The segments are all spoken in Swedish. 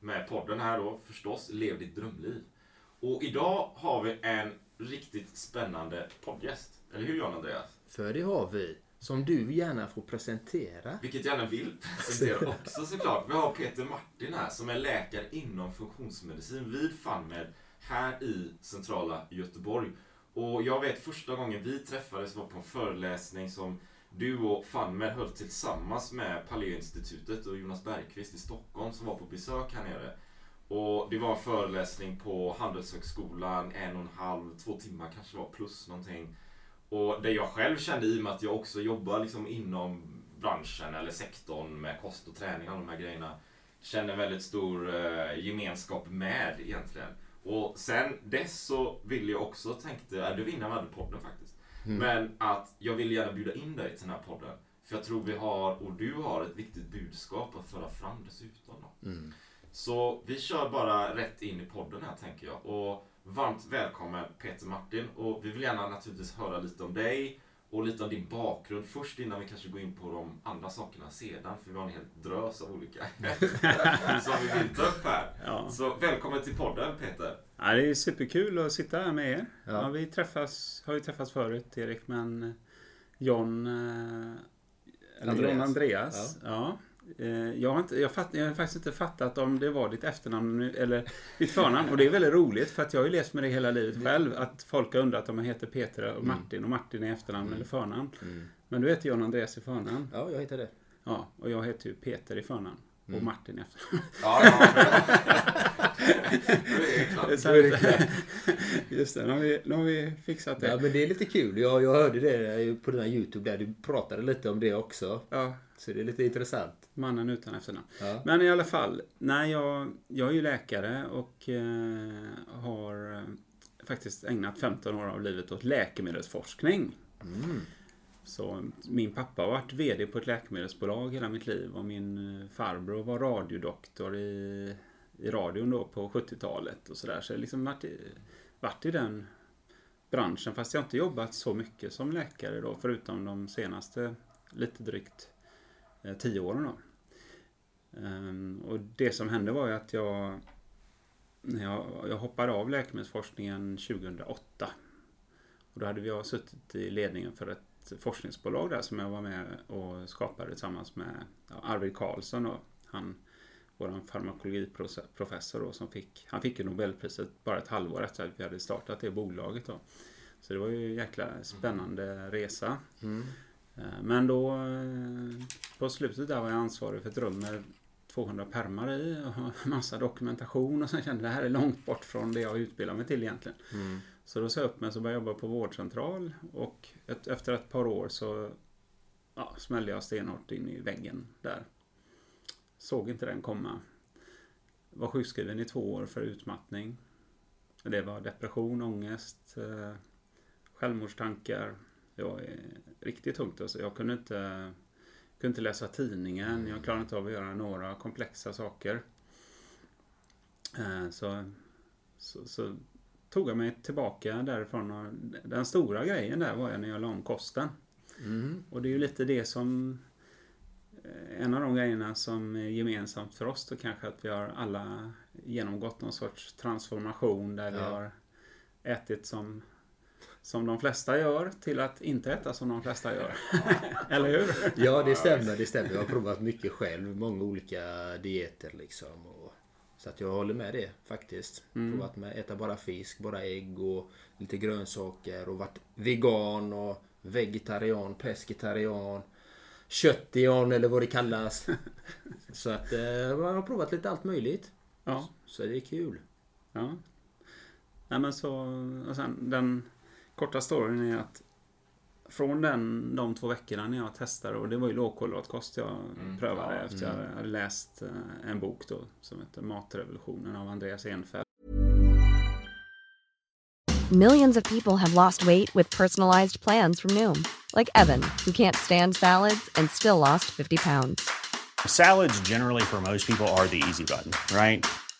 Med podden här då förstås, Lev ditt drömliv. Och idag har vi en riktigt spännande poddgäst. Eller hur John Andreas? För det har vi. Som du gärna får presentera. Vilket jag gärna vill presentera också såklart. Vi har Peter Martin här som är läkare inom funktionsmedicin vid FunMed här i centrala Göteborg. Och jag vet första gången vi träffades var på en föreläsning som du och Fanmer höll tillsammans med Paléinstitutet och Jonas Bergqvist i Stockholm som var på besök här nere. Och det var en föreläsning på Handelshögskolan, en och en halv, två timmar kanske var plus någonting. Och det jag själv kände i och med att jag också jobbar liksom inom branschen eller sektorn med kost och träning och de här grejerna. Kände en väldigt stor eh, gemenskap med egentligen. Och sen dess så ville jag också tänkte, äh, du var med podden faktiskt. Mm. Men att jag vill gärna bjuda in dig till den här podden. För jag tror vi har, och du har, ett viktigt budskap att föra fram dessutom. Mm. Så vi kör bara rätt in i podden här tänker jag. Och varmt välkommen Peter Martin. Och vi vill gärna naturligtvis höra lite om dig och lite om din bakgrund först innan vi kanske går in på de andra sakerna sedan. För vi har en hel drös av olika som vi vill ta upp här. Ja. Så välkommen till podden Peter. Ja, det är superkul att sitta här med er. Ja. Ja. vi träffas, har ju träffats förut Erik, men John, eh, eller Andreas. John Andreas. Ja. Eh, Jag, har inte, jag, fatt, jag har faktiskt inte fattat om det var ditt efternamn nu- eller ditt förnamn. Och det är väldigt roligt för att jag har ju levt med det hela livet själv. Att folk har undrat om jag heter Peter och Martin och Martin är efternamn eller förnamn. Mm. Men du heter John Andreas i förnamn. Ja, jag heter det. Ja, och jag heter ju Peter i förnamn. Och Martin i efternamn. Ja, ja. det är klart. Så Just det, nu har vi, nu har vi fixat det. Ja, men det är lite kul. Jag, jag hörde det på den här YouTube där du pratade lite om det också. Ja, Så det är lite intressant. Mannen utan efternamn. Ja. Men i alla fall, nej, jag, jag är ju läkare och eh, har eh, faktiskt ägnat 15 år av livet åt läkemedelsforskning. Mm. Så min pappa har varit VD på ett läkemedelsbolag hela mitt liv och min eh, farbror var radiodoktor i, i radion då på 70-talet och sådär. Så jag har liksom varit i, varit i den branschen fast jag har inte jobbat så mycket som läkare då förutom de senaste lite drygt eh, 10 åren då. Ehm, och det som hände var ju att jag, när jag, jag hoppade av läkemedelsforskningen 2008. Och då hade jag suttit i ledningen för ett forskningsbolag där som jag var med och skapade tillsammans med Arvid Carlsson och han, vår farmakologiprofessor då, som fick, han fick ju Nobelpriset bara ett halvår efter att vi hade startat det bolaget då. Så det var ju en jäkla spännande resa. Mm. Eh, Men då eh, på slutet där var jag ansvarig för ett rum med 200 pärmar i och massa dokumentation och sen kände jag det här är långt bort från det jag utbildar mig till egentligen. Mm. Så då sa jag upp mig och började jobba på vårdcentral och ett, efter ett par år så ja, smällde jag stenhårt in i väggen där. Såg inte den komma. Var sjukskriven i två år för utmattning. Det var depression, ångest, eh, självmordstankar. Det var riktigt tungt. Alltså. Jag kunde inte, kunde inte läsa tidningen. Jag klarade inte av att göra några komplexa saker. Eh, Så, så, så tog jag mig tillbaka därifrån. Och den stora grejen där var när jag la om kosten. Mm. Och det är ju lite det som eh, en av de grejerna som är gemensamt för oss då kanske att vi har alla genomgått någon sorts transformation där vi Ja. har ätit som, som de flesta gör till att inte äta som de flesta gör. Eller hur? Ja, det stämmer. Det stämmer. Jag har provat mycket själv. Många olika dieter liksom. Och, så att jag håller med det faktiskt. Provat med äta bara fisk, bara ägg och lite grönsaker och varit vegan och vegetarian, pescetarian, köttian eller vad det kallas. Så att eh, jag har provat lite allt möjligt. Ja. Så det är kul. Ja. Nej men så, och sen den korta storyn är att från den, de två veckorna när jag testade, och det var ju lågkolhydratkost jag Mm. prövade Ja. efter jag hade läst eh, en bok då som heter Matrevolutionen av Andreas Enfeldt. Millions of people have lost weight with personalized plans from Noom, like Evan, who can't stand salads and still lost 50 pounds. Salads, generally, for most people, are the easy button, right?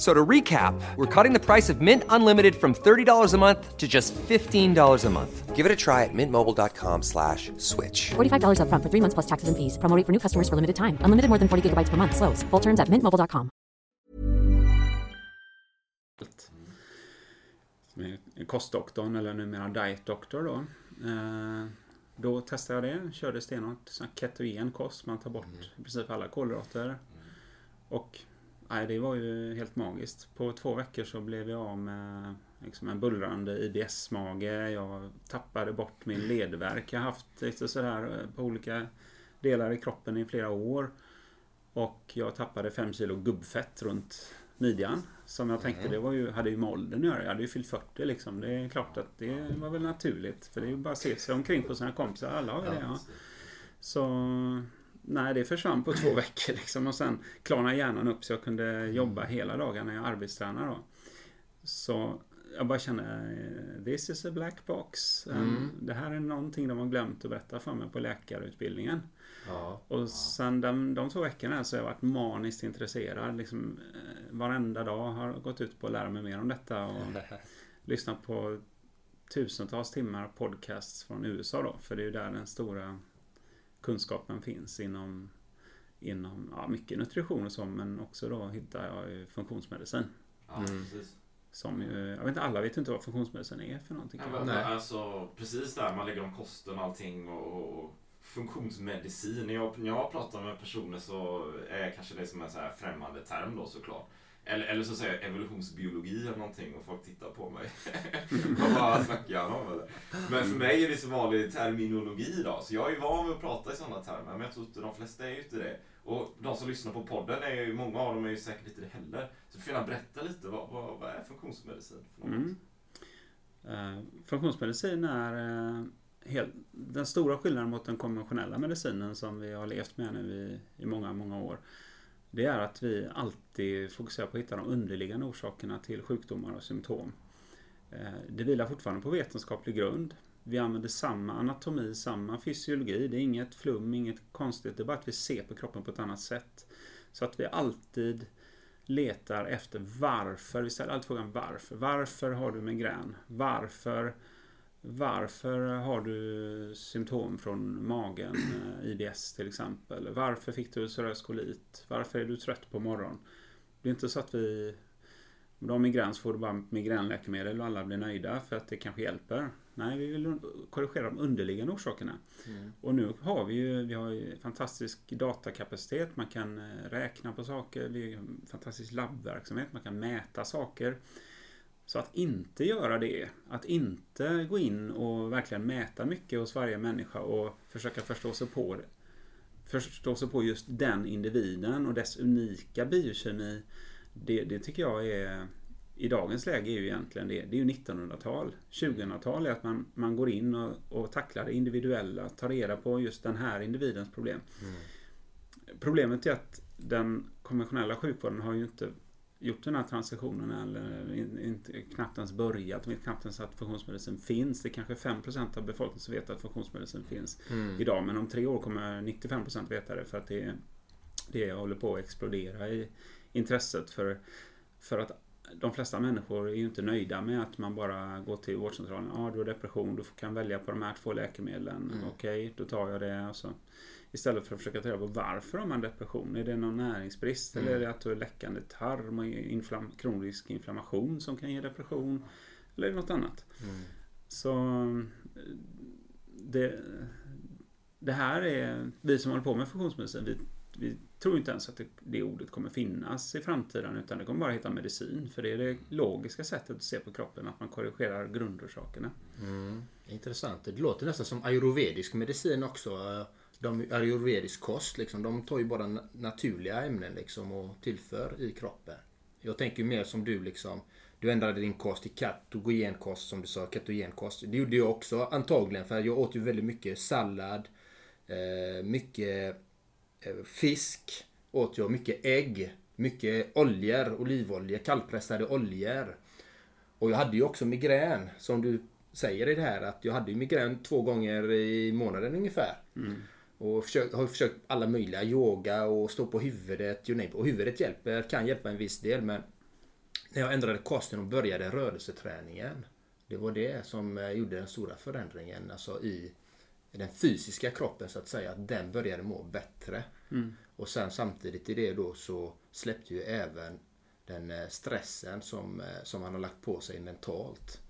F- So to recap, we're cutting the price of Mint Unlimited from $30 a month to just $15 a month. Give it a try at mintmobile.com slash switch. $45 upfront for three months plus taxes and fees. Promo rate for new customers for limited time. Unlimited more than 40 gigabytes per month. Slows. Full terms at mintmobile.com. som är kostdoktorn eller numera diet doctor då. Eh, Då testade jag det, körde stenhårt sån här ketogen kost, man tar bort i princip alla kolhydrater. Och nej, det var ju helt magiskt. På två veckor så blev jag av med liksom en bullrande IBS-mage. Jag tappade bort min ledvärk. Jag har haft lite sådär eh, på olika delar i kroppen i flera år. Och jag tappade fem kilo gubbfett runt midjan. Som jag tänkte, det var ju, hade ju med åldern att göra. Jag hade ju fyllt 40 liksom. Det är klart att det var väl naturligt. För det är ju bara att se sig omkring på sina kompisar. Alla har ju det. Ja. Så nej, det försvann på två veckor liksom. Och sen klarnade hjärnan upp så jag kunde jobba hela dagen när jag arbetstränade då. Så jag bara kände, eh, this is a black box. Um, Det här är någonting de har glömt att berätta för mig på läkarutbildningen. Ja. Och sen de, de två veckorna så har jag varit maniskt intresserad. Liksom, eh, varenda dag har jag gått ut på att lära mig mer om detta. Och lyssnat på tusentals timmar podcasts från USA då. För det är ju där den stora kunskapen finns inom, inom ja, mycket nutrition och så. Men också då hittar jag ju funktionsmedicin. Ja, precis. Som ju, jag vet inte, alla vet inte vad funktionsmedicin är för någonting. Ja, men, Nej. Alltså, precis där man lägger om kosten och allting och, och funktionsmedicin. När jag, när jag pratar med personer så är kanske det som en så här främmande term då såklart. Eller, eller så säger jag evolutionsbiologi eller någonting och folk tittar på mig. Vad snackar han om eller? Men för mig är det så vanlig terminologi då. Så jag är van vid att prata i sådana termer. Men jag tror inte de flesta är ute det. Och de som lyssnar på podden, är ju, många av dem är ju säkert inte det heller. Så du får gärna berätta lite, vad, vad, vad är funktionsmedicin för något? Mm. Eh, funktionsmedicin är eh, helt, den stora skillnaden mot den konventionella medicinen som vi har levt med nu i, i många, många år. Det är att vi alltid fokuserar på att hitta de underliggande orsakerna till sjukdomar och symptom. Eh, det vilar fortfarande på vetenskaplig grund. Vi använder samma anatomi, samma fysiologi. Det är inget flum, inget konstigt. Det är bara att vi ser på kroppen på ett annat sätt. Så att vi alltid letar efter varför. Vi ställer alltid frågan varför. Varför har du migrän? Varför, varför har du symptom från magen? eh, IBS till exempel. Varför fick du ulcerös kolit? Varför är du trött på morgonen? Det är inte så att vi om du har migrän så får du bara migränläkemedel och alla blir nöjda för att det kanske hjälper. Nej, vi vill korrigera de underliggande orsakerna. Och nu har vi ju, vi har ju fantastisk datakapacitet, man kan eh, räkna på saker, vi har fantastisk labbverksamhet, man kan mäta saker. Så att inte göra det, att inte gå in och verkligen mäta mycket hos varje människa och försöka förstå sig på det. Förstå sig på just den individen och dess unika biokemi. Det, det tycker jag är i dagens läge är ju egentligen det. Det är ju 1900-tal. 2000-tal är att man, man går in och, och tacklar det individuella, tar reda på just den här individens problem. Problemet är att den konventionella sjukvården har ju inte gjort den här transitionen eller in, inte, knappt ens börjat. De vet knappt ens att funktionsmedicin finns. Det är kanske 5% av befolkningen som vet att funktionsmedicin finns idag. Men om tre år kommer 95% veta det för att det, det håller på att explodera i intresset för, för att de flesta människor är ju inte nöjda med att man bara går till vårdcentralen. Ja, ah, du har depression, du kan välja på de här två läkemedlen. Mm. Okej, då tar jag det. Och så. Istället för att försöka ta reda på varför har man depression. Är det någon näringsbrist eller är det att du har läckande tarm och inflam kronisk inflammation som kan ge depression? Eller är det något annat? Så eh, det, det här är, vi som håller på med funktionsmedicin, vi, vi tror inte ens att det, det ordet kommer finnas i framtiden utan det kommer bara heta medicin. För det är det logiska sättet att se på kroppen, att man korrigerar grundorsakerna. Mm. Intressant. Det låter nästan som ayurvedisk medicin också. De, ayurvedisk kost, liksom, de tar ju bara naturliga ämnen liksom, och tillför i kroppen. Jag tänker mer som du liksom. Du ändrade din kost till katogenkost som du sa, katogenkost. Det gjorde jag också antagligen för jag åt ju väldigt mycket sallad, eh, mycket eh, fisk, åt jag mycket ägg, mycket oljor, olivolja, kallpressade oljor. Och jag hade ju också migrän, som du säger i det här, att jag hade ju migrän två gånger i månaden ungefär. Mm. Och försök, har försökt alla möjliga, yoga och stå på huvudet, you name. Och huvudet hjälper, kan hjälpa en viss del men när jag ändrade kosten och började rörelseträningen. Det var det som eh, gjorde den stora förändringen alltså i den fysiska kroppen så att säga. Att den började må bättre. Och sen samtidigt i det då så släppte ju även den eh, stressen som, eh, som man har lagt på sig mentalt.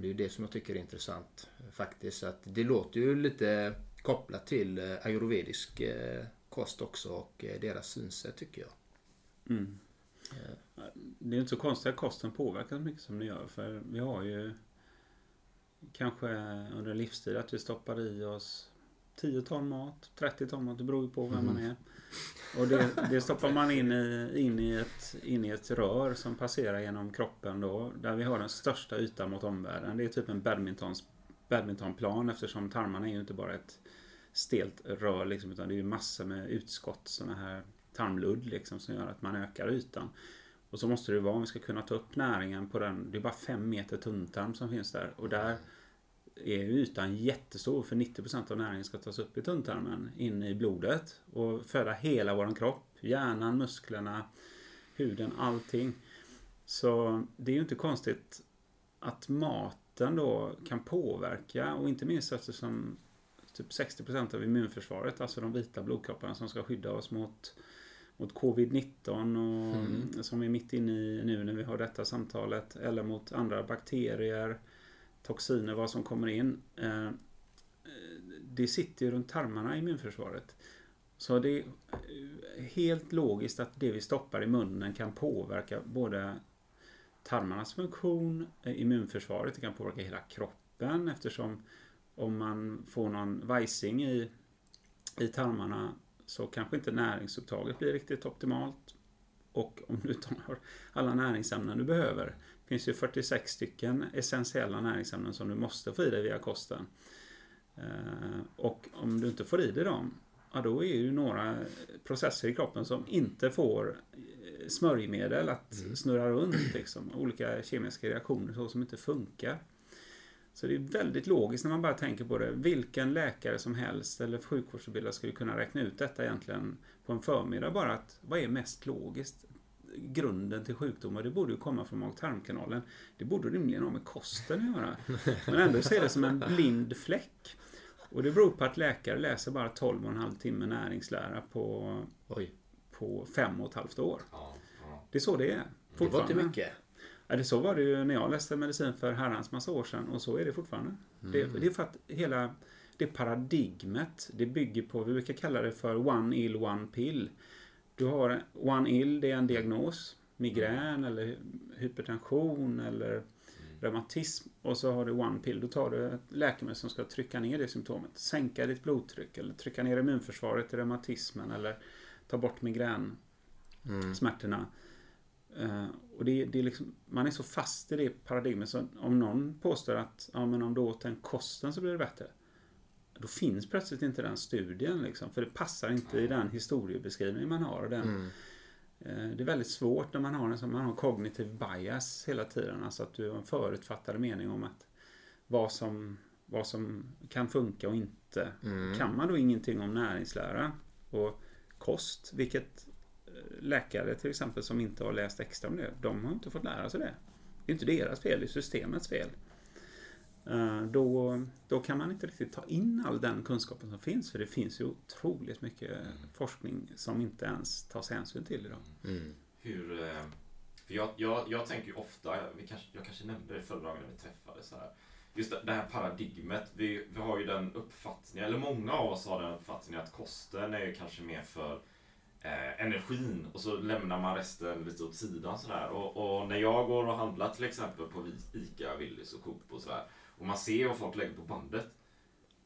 Det är ju det som jag tycker är intressant faktiskt. Så att det låter ju lite kopplat till eh, ayurvedisk eh, kost också och eh, deras synsätt tycker jag. Det är inte så konstigt att kosten påverkar så mycket som det gör. För vi har ju kanske under en livstid att vi stoppar i oss 10 ton mat, 30 ton mat, det beror ju på vem man är. Och det, det stoppar man in i, in, i ett, in i ett rör som passerar genom kroppen då. Där vi har den största ytan mot omvärlden. Det är typ en badmintons, badmintonplan eftersom tarmarna är ju inte bara ett stelt rör liksom, utan det är ju massor med utskott, sådana här tarmludd liksom, som gör att man ökar ytan. Och så måste det vara om vi ska kunna ta upp näringen på den. Det är bara fem meter tunntarm som finns där. Och där är ytan jättestor för 90% av näringen ska tas upp i tunntarmen in i blodet och föda hela vår kropp. Hjärnan, musklerna, huden, allting. Så det är ju inte konstigt att maten då kan påverka och inte minst eftersom typ 60% av immunförsvaret, alltså de vita blodkropparna som ska skydda oss mot mot covid-19 och som vi är mitt inne i nu när vi har detta samtalet eller mot andra bakterier, toxiner, vad som kommer in. Eh, Det sitter ju runt tarmarna i immunförsvaret. Så det är helt logiskt att det vi stoppar i munnen kan påverka både tarmarnas funktion, eh, immunförsvaret, det kan påverka hela kroppen eftersom om man får någon vajsing i, i tarmarna så kanske inte näringsupptaget blir riktigt optimalt. Och om du tar alla näringsämnen du behöver. Det finns ju 46 stycken essentiella näringsämnen som du måste få i dig via kosten. Eh, Och om du inte får i dig dem, ja då är ju några processer i kroppen som inte får eh, smörjmedel att snurra runt. Liksom. Olika kemiska reaktioner så som inte funkar. Så det är väldigt logiskt när man bara tänker på det. Vilken läkare som helst eller sjukvårdsutbildare skulle kunna räkna ut detta egentligen på en förmiddag. Bara att vad är mest logiskt? Grunden till sjukdomar, det borde ju komma från mag-tarmkanalen. Det borde rimligen ha med kosten att göra. Men ändå ser det som en blind fläck. Och det beror på att läkare läser bara 12,5 timme näringslära på, Oj, på fem och ett halvt år. Ja, ja. Det är så det är. det var inte mycket. Ja, det så var det ju när jag läste medicin för herrans massa år sedan och så är det fortfarande. Det, det är för att hela det paradigmet, det bygger på, vi brukar kalla det för one ill, one pill. Du har one ill, det är en diagnos, migrän eller hypertension eller reumatism och så har du one pill, då tar du ett läkemedel som ska trycka ner det symptomet, sänka ditt blodtryck eller trycka ner immunförsvaret i reumatismen eller ta bort migrän smärtorna. Eh, och det, det är liksom, man är så fast i det paradigmet så om någon påstår att ja, men om du åt den kosten så blir det bättre. Då finns plötsligt inte den studien liksom, för det passar inte i den historiebeskrivning man har. och Den, eh, det är väldigt svårt när man har en man har cognitive bias hela tiden. Alltså att du har en förutfattad mening om att vad som, vad som kan funka och inte. Kan man då ingenting om näringslära och kost, vilket läkare till exempel som inte har läst extra om det, de har inte fått lära sig det. Det är inte deras fel, det är systemets fel. Eh, Då, då kan man inte riktigt ta in all den kunskapen som finns, för det finns ju otroligt mycket forskning som inte ens tas hänsyn till idag. Mm. Hur... eh, För jag, jag, jag tänker ju ofta, vi kanske, jag kanske nämnde det förra gången vi träffades så här. Just det, det här paradigmet. Vi, vi har ju den uppfattningen, eller många av oss har den uppfattningen att kosten är ju kanske mer för eh, energin och så lämnar man resten lite åt sidan sådär. Och, och när jag går och handlar till exempel på Ica, Willys och Coop och sådär och man ser vad folk lägger på bandet.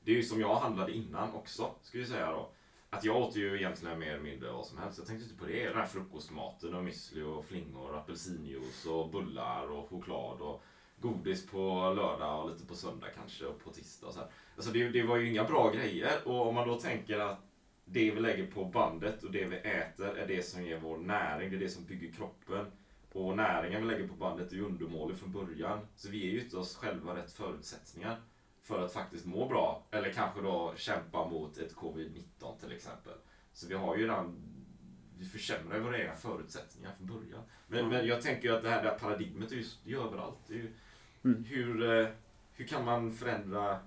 Det är ju som jag handlade innan också, ska vi säga då. Att jag åt ju egentligen mer eller mindre vad som helst. Jag tänkte inte på det. Den här frukostmaten och müsli och flingor och apelsinjuice och bullar och choklad och godis på lördag och lite på söndag kanske och på tisdag och så här. Alltså det, det var ju inga bra grejer och om man då tänker att det vi lägger på bandet och det vi äter är det som ger vår näring, det är det som bygger kroppen. Och näringen vi lägger på bandet är ju undermålig från början. Så vi ger ju inte oss själva rätt förutsättningar för att faktiskt må bra. Eller kanske då kämpa mot ett covid-19 till exempel. Så vi har ju redan vi försämrar våra egna förutsättningar från början. Men, men jag tänker ju att det här, det här paradigmet är ju det är överallt. Det är ju, Mm. hur, eh, hur kan man förändra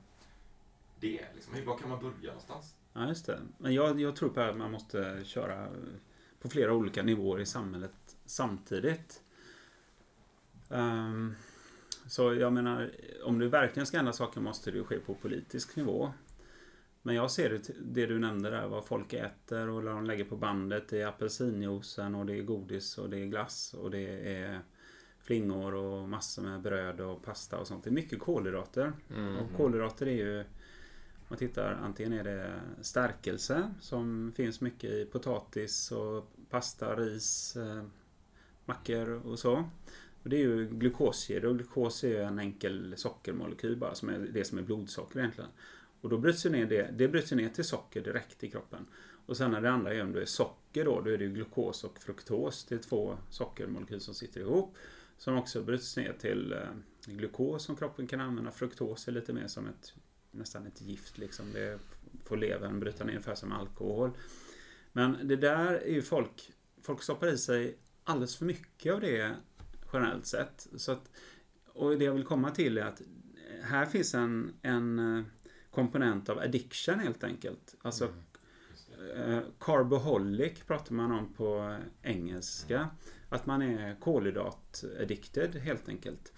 det? Liksom? Hur, var kan man börja någonstans? Ja, just det. Men jag, jag tror på att man måste köra på flera olika nivåer i samhället samtidigt. Ehm, så jag menar, om du verkligen ska ändra saker måste det ju ske på politisk nivå. Men jag ser det, det du nämnde där, vad folk äter och vad de lägger på bandet. Det är apelsinjuicen och det är godis och det är glass och det är flingor och massor med bröd och pasta och sånt. Det är mycket kolhydrater. Och kolhydrater är ju, man tittar, antingen är det stärkelse som finns mycket i potatis och pasta, ris, eh, mackor och så. Och det är ju glukoskedjor och glukos är ju en enkel sockermolekyl bara som är det som är blodsocker egentligen. Och då bryts ju ner det, det bryts ner till socker direkt i kroppen. Och sen när det andra är om det är socker då, då är det ju glukos och fruktos. Det är två sockermolekyler som sitter ihop. Som också bryts ner till eh, glukos som kroppen kan använda. Fruktos är lite mer som ett nästan ett gift liksom. Det får levern bryta ner ungefär som alkohol. Men det där är ju folk, folk stoppar i sig alldeles för mycket av det generellt sett. Så att, och det jag vill komma till är att här finns en, en eh, komponent av addiction helt enkelt. Alltså eh, carboholic pratar man om på engelska. Att man är kolhydrat-addicted helt enkelt.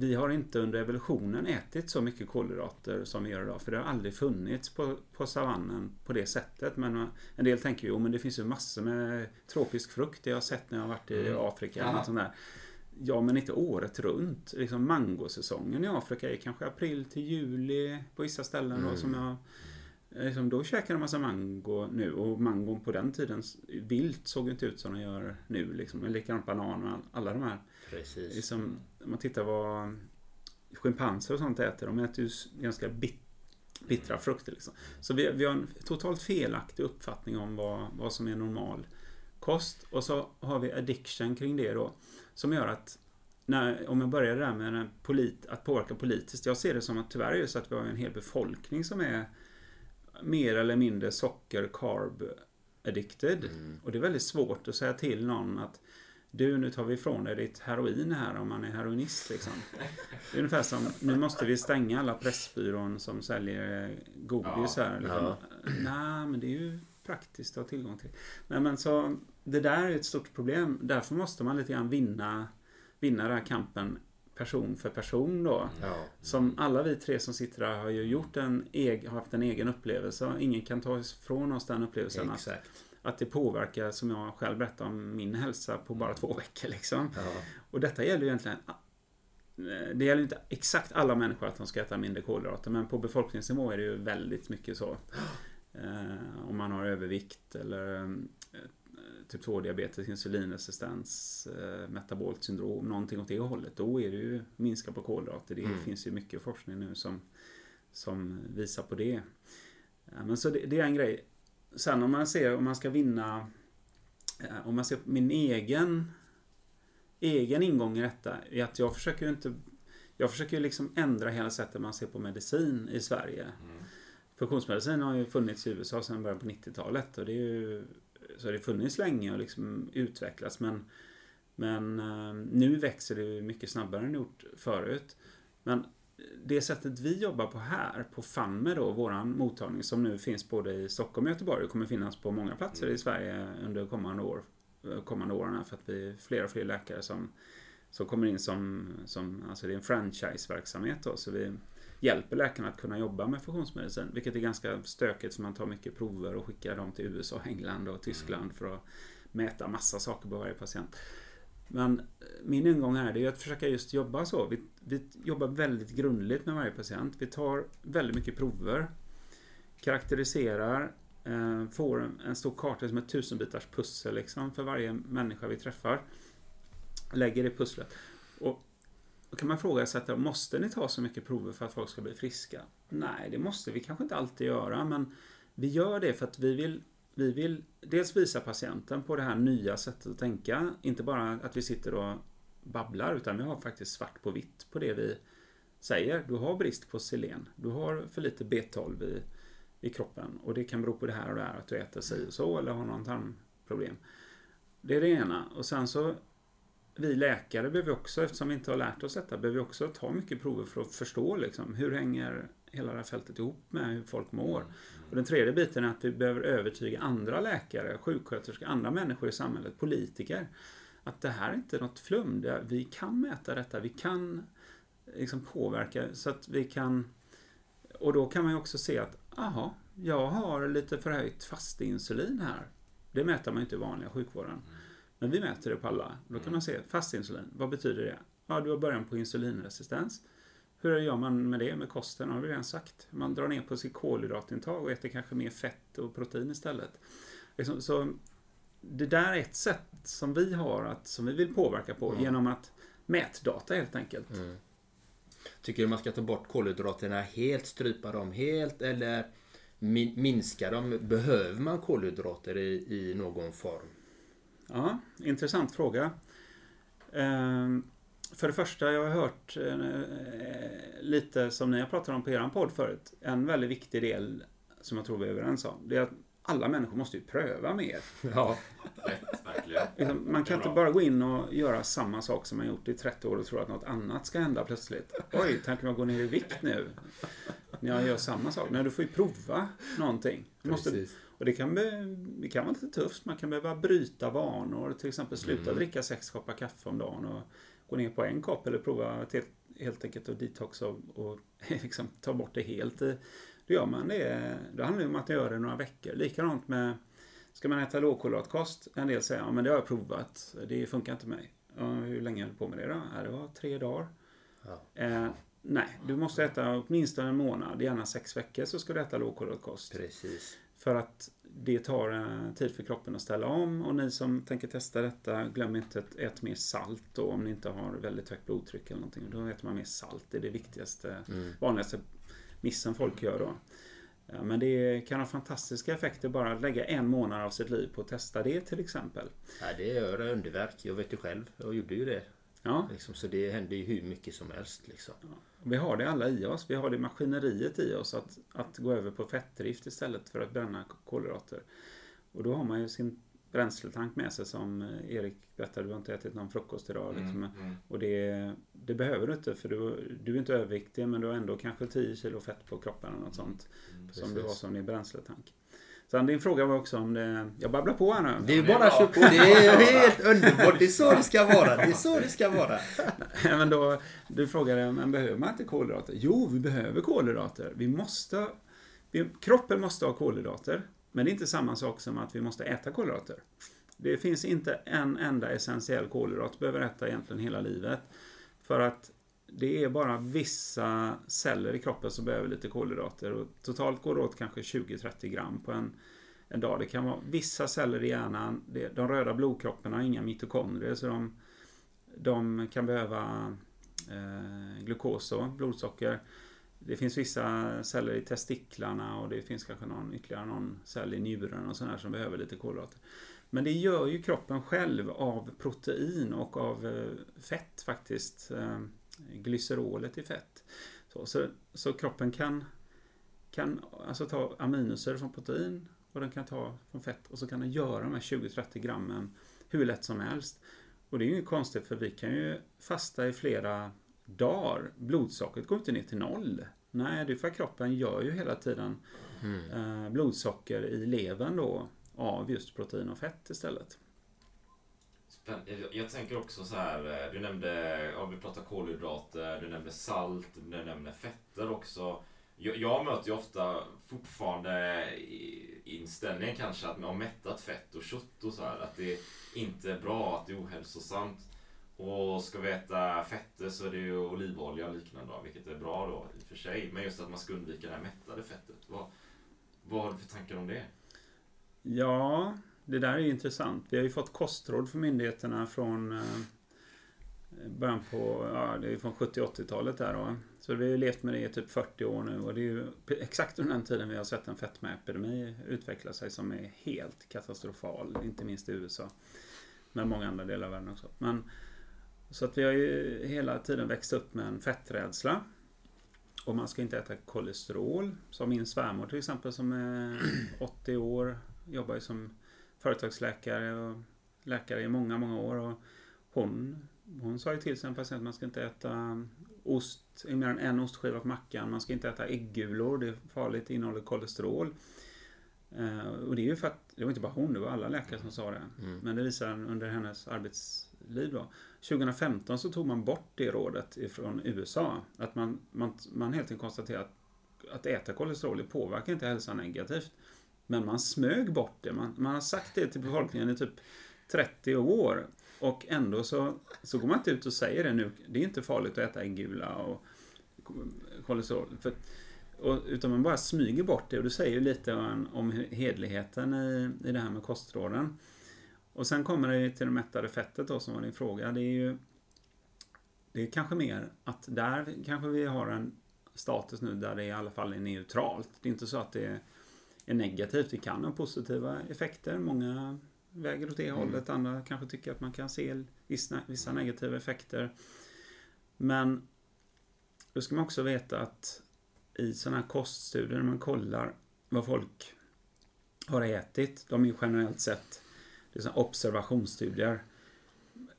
Vi har inte under evolutionen ätit så mycket kolhydrater som vi gör idag. För det har aldrig funnits på, på savannen på det sättet. Men eh, en del tänker ju, men det finns ju massor med tropisk frukt. Det jag har sett när jag har varit i Afrika. eller något sånt där. Ja, men inte året runt. Liksom mangosäsongen i Afrika är kanske april till juli på vissa ställen. Då, som jag, liksom, då käkar de massa mango nu. Och mangon på den tiden, vilt såg inte ut som de gör nu. Liksom. Likadant bananer och alla de här. Precis. Liksom, om man tittar vad schimpanser och sånt äter. De äter ju ganska bit, bittra frukter. Liksom. Så vi, vi har en totalt felaktig uppfattning om vad, vad som är normal kost. Och så har vi addiction kring det då. Som gör att när, om jag börjar där med polit, att påverka politiskt. Jag ser det som att tyvärr så att vi har en hel befolkning som är mer eller mindre socker, carb addicted. Och det är väldigt svårt att säga till någon att du, nu tar vi ifrån dig ditt heroin här om man är heroinist. Liksom. Det är ungefär som, nu måste vi stänga alla Pressbyrån som säljer godis här. Liksom. Ja. Nej, men det är ju praktiskt att ha tillgång till. Nej, men så det där är ett stort problem. Därför måste man lite grann vinna, vinna den här kampen person för person då. Ja. Som alla vi tre som sitter här har ju gjort en eg, har haft en egen upplevelse. Ingen kan ta ifrån oss den upplevelsen. Att, Exakt. att det påverkar, som jag själv berättade om min hälsa på bara två veckor. Liksom. Ja. Och detta gäller ju egentligen det gäller inte exakt alla människor att de ska äta mindre kolhydrater men på befolkningsnivå är det ju väldigt mycket så. Eh, om man har övervikt eller eh, typ 2-diabetes, insulinresistens, eh, metabolt syndrom, någonting åt det hållet. Då är det ju minska på kolhydrater. Det finns ju mycket forskning nu som, som visar på det. Men så det, det är en grej. Sen om man ser om man ska vinna eh, om man ser min egen egen ingång i detta är att jag försöker ju inte jag försöker ju liksom ändra hela sättet man ser på medicin i Sverige. Funktionsmedicin har ju funnits i USA sedan början på 90-talet och det är ju så har det funnits länge och liksom utvecklats men, men eh, nu växer det mycket snabbare än det gjort förut. Men det sättet vi jobbar på här, på FAMME då, våran mottagning som nu finns både i Stockholm och Göteborg och kommer finnas på många platser i Sverige under kommande, år, eh, kommande åren här, för att vi är fler och fler läkare som, som kommer in som, som, alltså det är en franchiseverksamhet då, så vi hjälper läkarna att kunna jobba med funktionsmedicin, vilket är ganska stökigt så man tar mycket prover och skickar dem till USA, England och Tyskland för att mäta massa saker på varje patient. Men eh, min ingång här är att försöka just jobba så. Vi, vi jobbar väldigt grundligt med varje patient. Vi tar väldigt mycket prover, karaktäriserar, eh, får en, en stor karta som ett tusenbitars pussel liksom, för varje människa vi träffar. Lägger det pusslet. Och då kan man fråga sig, att, måste ni ta så mycket prover för att folk ska bli friska? Nej, det måste vi kanske inte alltid göra, men vi gör det för att vi vill vi vill dels visa patienten på det här nya sättet att tänka. Inte bara att vi sitter och babblar utan vi har faktiskt svart på vitt på det vi säger. Du har brist på selen. Du har för lite B12 i, i kroppen och det kan bero på det här och det här att du äter sig och så eller har någon tarmproblem. Det är det ena. Och sen så vi läkare behöver också, eftersom vi inte har lärt oss detta, behöver vi också ta mycket prover för att förstå liksom, hur hänger hela det här fältet ihop med hur folk mår. Och den tredje biten är att vi behöver övertyga andra läkare, sjuksköterskor, andra människor i samhället, politiker, att det här är inte något flum. Vi kan mäta detta, vi kan liksom påverka så att vi kan... Och då kan man ju också se att, aha, jag har lite förhöjt fastinsulin här. Det mäter man ju inte i vanliga sjukvården. Men vi mäter det på alla. Då kan man se, fastinsulin, vad betyder det? Ja, du har början på insulinresistens. Hur gör man med det med kosten? har vi redan sagt. Man drar ner på sitt kolhydratintag och äter kanske mer fett och protein istället. Liksom, så det där är ett sätt som vi har att, som vi vill påverka på mm. genom att mätdata helt enkelt. Mm. Tycker du man ska ta bort kolhydraterna helt, strypa dem helt eller minska dem? Behöver man kolhydrater i, i någon form? Ja, intressant fråga. Ehm, för det första, jag har hört eh, lite som ni har pratat om på er podd förut. En väldigt viktig del som jag tror vi är överens om. Det är att alla människor måste ju pröva mer. Ja, verkligen. Liksom, man kan inte bara gå in och göra samma sak som man gjort i 30 år och tro att något annat ska hända plötsligt. Oj, tänker man gå ner i vikt nu? När jag gör samma sak. Nej, du får ju prova någonting. måste, och det kan, det kan vara lite tufft. Man kan behöva bryta vanor. Till exempel sluta mm. dricka sex koppar kaffe om dagen. Och gå ner på en kopp eller prova till, helt enkelt att detoxa och, och liksom ta bort det helt. Då gör man det. Då handlar det om att göra det några veckor. Likadant med Ska man äta lågkolhydratkost? En del säger ja men det har jag provat. Det funkar inte mig. Ja, hur länge höll du på med det då? Ja, det var tre dagar. Ja. Eh, nej, du måste äta åtminstone en månad, gärna sex veckor, så ska du äta lågkolhydratkost. Precis. För att det tar eh, tid för kroppen att ställa om och ni som tänker testa detta, glöm inte att äta mer salt då om ni inte har väldigt högt blodtryck eller någonting. Då äter man mer salt, det är det viktigaste, mm. vanligaste missen folk gör då. Men det kan ha fantastiska effekter bara att lägga en månad av sitt liv på att testa det till exempel. Ja, det gör underverk. Jag vet ju själv. Jag gjorde ju det. Ja. Liksom, så det händer ju hur mycket som helst. Liksom. Ja. Vi har det alla i oss. Vi har det maskineriet i oss att, att gå över på fettdrift istället för att bränna kolhydrater. Och då har man ju sin bränsletank med sig som eh, Erik berättade, du har inte ätit någon frukost idag. Mm, liksom. Mm, mm. Och det, det, behöver du inte för du, du är inte överviktig men du har ändå kanske 10 kilo fett på kroppen eller något sånt. Mm, som du har som din bränsletank. Sen din fråga var också om det... Jag babblar på här nu. Det är bara att köra på. Det är helt underbart. Det är så det ska vara. Det är så det ska vara. men då, du frågade, men behöver man inte kolhydrater? Jo, vi behöver kolhydrater. Vi måste... Vi, kroppen måste ha kolhydrater. Men det är inte samma sak som att vi måste äta kolhydrater. Det finns inte en enda essentiell kolhydrat du behöver äta egentligen hela livet. För att det är bara vissa celler i kroppen som behöver lite kolhydrater. Och totalt går det åt kanske 20-30 gram på en, en dag. Det kan vara vissa celler i hjärnan. Det, de röda blodkropparna har inga mitokondrier så de, de kan behöva eh, glukos och blodsocker. Det finns vissa celler i testiklarna och det finns kanske någon, ytterligare någon cell i njuren och sådär som behöver lite kolhydrater. Men det gör ju kroppen själv av protein och av eh, fett faktiskt. Eh, Glycerolet i fett. Så, så, så kroppen kan, kan alltså ta aminosyror från protein vad den kan ta från fett och så kan den göra de här 20-30 grammen hur lätt som helst. Och det är ju inget konstigt för vi kan ju fasta i flera dagar. Blodsockret går inte ner till noll. Nej, det är för att kroppen gör ju hela tiden eh, blodsocker i levern då av just protein och fett istället. Jag- Jag tänker också så här, eh, du nämnde, ja, vi pratar kolhydrater, du nämnde salt, du nämnde fetter också. Jag, jag möter ju ofta fortfarande inställningen kanske att man har mättat fett och kött och så här, att det inte är bra, att det är ohälsosamt. Och ska vi äta fetter så är det ju olivolja och liknande vilket är bra då i och för sig. Men just att man ska undvika det här mättade fettet. Vad, vad har du för tankar om det? Ja, det där är ju intressant. Vi har ju fått kostråd från myndigheterna från eh, början på, ja, det är från 70-80-talet där då. Så vi har ju levt med det i typ 40 år nu och det är ju exakt under den tiden vi har sett en fetmaepidemi utveckla sig som är helt katastrofal, inte minst i USA. Men många andra delar av världen också. Men, så att vi har ju hela tiden växt upp med en fetträdsla. Och man ska inte äta kolesterol. Som min svärmor till exempel som är 80 år. Jobbar ju som företagsläkare och läkare i många, många år. Och hon, hon sa ju till sin patient att man ska inte äta ost, mer än en ostskiva på mackan. Man ska inte äta äggulor, det är farligt, det innehåller kolesterol. Eh, och det är ju för att, det var inte bara hon, det var alla läkare som sa det. Men det visar under hennes arbetsliv då. 2015 så tog man bort det rådet ifrån USA. Att man, man, man helt enkelt konstaterade att, att äta kolesterol det påverkar inte hälsan negativt. Men man smög bort det. Man, man har sagt det till befolkningen i typ 30 år. Och ändå så, så går man inte ut och säger det nu. Det är inte farligt att äta äggula och kolesterol. För, och, utan man bara smyger bort det. Och det säger ju lite om, om hedligheten i, i det här med kostråden. Och sen kommer det till det mättade fettet då som var din fråga. Det är ju det är kanske mer att där kanske vi har en status nu där det i alla fall är neutralt. Det är inte så att det är negativt. Vi kan ha positiva effekter. Många väger åt det hållet. Andra kanske tycker att man kan se vissa, vissa negativa effekter. Men då ska man också veta att i sådana här koststudier när man kollar vad folk har ätit. De är generellt sett det är observationsstudier.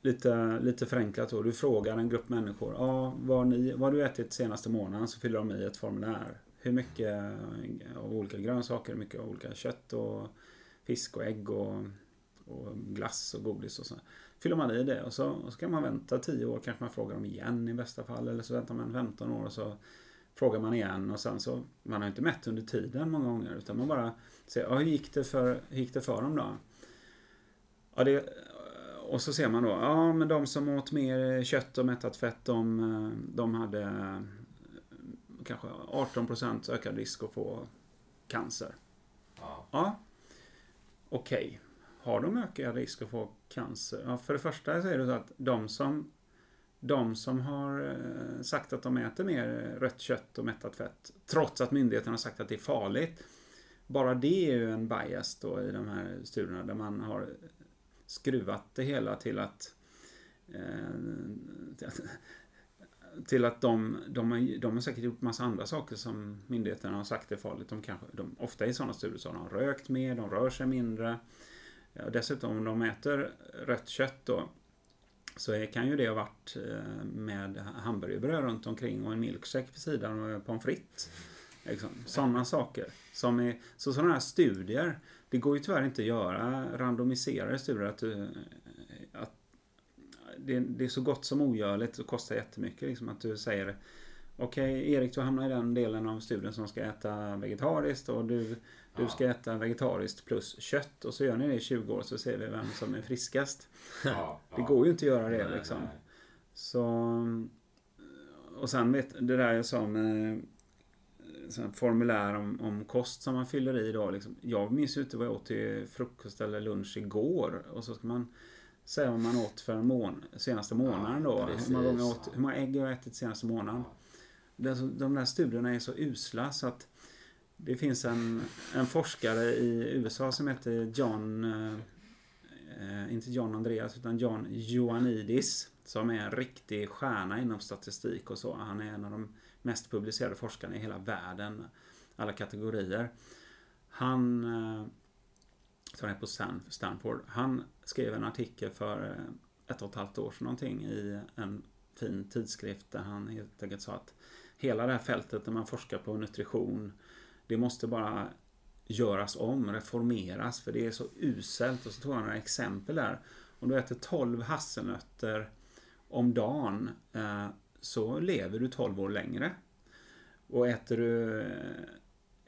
Lite, lite förenklat då. Du frågar en grupp människor. Ja, vad, ni, vad har du ätit senaste månaden? Så fyller de i ett formulär. Hur mycket eh, av olika grönsaker, hur mycket av olika kött och fisk och ägg och, och glass och godis och så. Fyller man i det och så, och så kan man vänta 10 år. Kanske man frågar dem igen i bästa fall. Eller så väntar man 15 år och så frågar man igen och sen så, man har inte mätt under tiden många gånger utan man bara ser ja, hur gick det för, hur gick det för dem då? Ja, det, och så ser man då, ja men de som åt mer kött och mättat fett, de, de hade kanske 18% ökad risk att få cancer. Ja. Ja, okej. Har de ökad risk att få cancer? Ja, för det första så är det så att de som de som har eh, sagt att de äter mer rött kött och mättat fett, trots att myndigheterna har sagt att det är farligt. Bara det är ju en bias då i de här studierna där man har skruvat det hela till att eh, till att de, de, har, de har säkert gjort massa andra saker som myndigheterna har sagt är farligt. De kanske, de, ofta i sådana studier så har de rökt mer, de rör sig mindre. Ja, dessutom om de äter rött kött då så är, kan ju det ha varit eh, med hamburgerbröd runt omkring och en milkshake vid sidan och pommes frites. Liksom. Sådana saker. Som är, så sådana här studier, det går ju tyvärr inte att göra randomiserade studier. Att, du, det, det är så gott som ogörligt och kostar jättemycket. Liksom, att du säger Okej Erik, du hamnar i den delen av studien som ska äta vegetariskt och du, du ska äta vegetariskt plus kött. Och så gör ni det i 20 år så ser vi vem som är friskast. Ja, Det ja. går ju inte att göra det Nej, liksom. nej. Så... Och sen vet det där jag sa med sån formulär om, om kost som man fyller i då. Liksom. Jag minns ju inte vad jag åt till frukost eller lunch igår. Och så ska man säga vad man åt för en mån senaste månaden då. precis. hur, många gånger åt, hur många ägg jag har ätit senaste månaden. De där studierna är så usla så att det finns en, en forskare i USA som heter John eh, eh, inte John Andreas utan John Ioannidis som är en riktig stjärna inom statistik och så. Han är en av de mest publicerade forskarna i hela världen. Alla kategorier. Han, eh, som är på Stan- Stanford. Han skrev en artikel för eh, ett och ett halvt år sedan någonting i en fin tidskrift där han helt enkelt sa att hela det här fältet där man forskar på nutrition det måste bara göras om, reformeras för det är så uselt. Och så tog han några exempel där. Om du äter 12 hasselnötter om dagen eh, så lever du 12 år längre. Och äter du...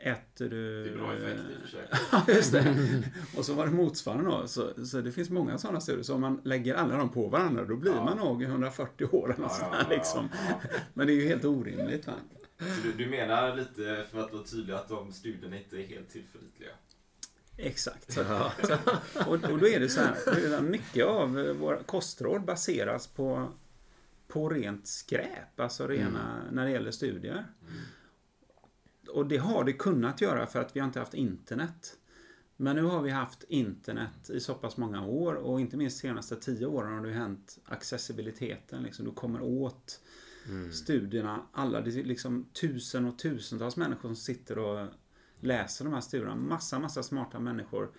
Äter du... Det är bra effekt i och för sig. Ja, just det. Och så var det motsvarande då. Så, så det finns många sådana studier. Så om man lägger alla dem på varandra då blir man nog 140 år eller Ja, sånt ja, ja, liksom. ja. Men det är ju helt orimligt. Va? Så du, du menar lite, för att vara tydlig, att de studierna inte är helt tillförlitliga? Exakt. Så, och, och då är det så här, mycket av eh, våra kostråd baseras på, på rent skräp, alltså rena, när det gäller studier. Och det har det kunnat göra för att vi har inte haft internet. Men nu har vi haft internet i så pass många år och inte minst de senaste tio åren har det hänt accessibiliteten. Liksom, du kommer åt studierna. Alla, det är liksom tusen och tusentals människor som sitter och läser de här studierna. Massa, massa smarta människor.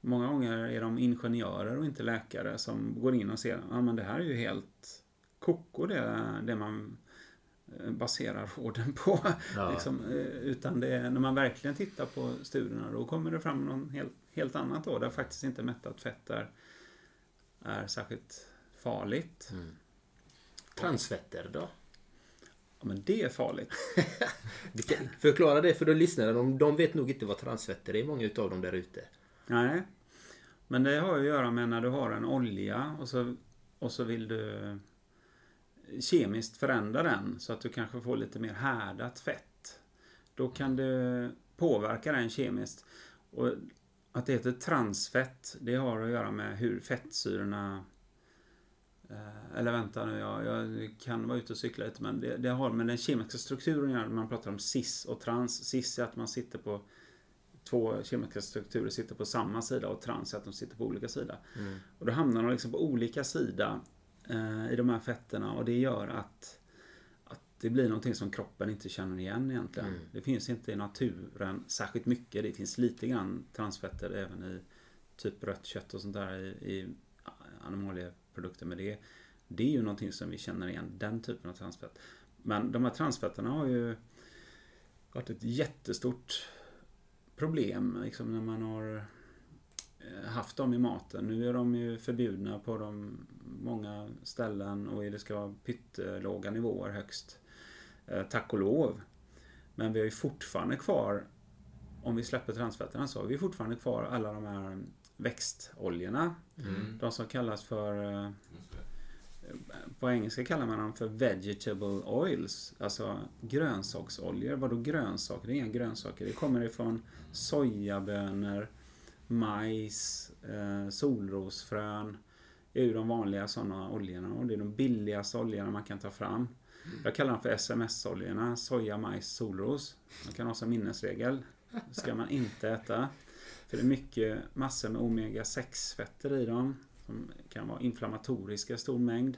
Många gånger är de ingenjörer och inte läkare som går in och ser att ja, det här är ju helt koko det, det man baserar råden på. Ja. liksom, eh, utan det, när man verkligen tittar på studierna då kommer det fram något helt, helt annat då. Där faktiskt inte mättat fett är, är särskilt farligt. Transfetter då? Ja, men det är farligt. Förklara det för de lyssnare. De, de vet nog inte vad transfetter är, många utav dem där ute. Nej. Men det har ju att göra med när du har en olja och så, och så vill du kemiskt förändra den så att du kanske får lite mer härdat fett. Då kan du påverka den kemiskt. Och att det heter transfett, det har att göra med hur fettsyrorna eh, eller vänta nu, jag, jag kan vara ute och cykla lite men det, det har med den kemiska strukturen att göra när man pratar om cis och trans. Cis är att man sitter på två kemiska strukturer sitter på samma sida och trans är att de sitter på olika sidor. Och då hamnar de liksom på olika sidor eh, i de här fetterna och det gör att, att det blir någonting som kroppen inte känner igen egentligen. Det finns inte i naturen särskilt mycket. Det finns lite grann transfetter även i typ rött kött och sånt där i, i animalieprodukter. Men det, det är ju någonting som vi känner igen, den typen av transfett. Men de här transfetterna har ju varit ett jättestort problem liksom när man har haft dem i maten. Nu är de ju förbjudna på de många ställen och det ska vara pyttelåga nivåer högst. Eh, tack och lov. Men vi har ju fortfarande kvar, om vi släpper transfetterna så har vi fortfarande kvar alla de här växtoljorna. De som kallas för eh, på engelska kallar man dem för vegetable oils. Alltså grönsaksoljor. Vadå grönsaker? Det är inga grönsaker. Det kommer ifrån sojabönor, majs, eh, solrosfrön. Det är ju de vanliga sådana oljorna och det är de billigaste oljorna man kan ta fram. Jag kallar dem för SMS-oljorna. Soja, majs, solros. Man kan ha som minnesregel. Det ska man inte äta. För det är mycket massor med omega-6 fetter i dem. Som kan vara inflammatoriska i stor mängd.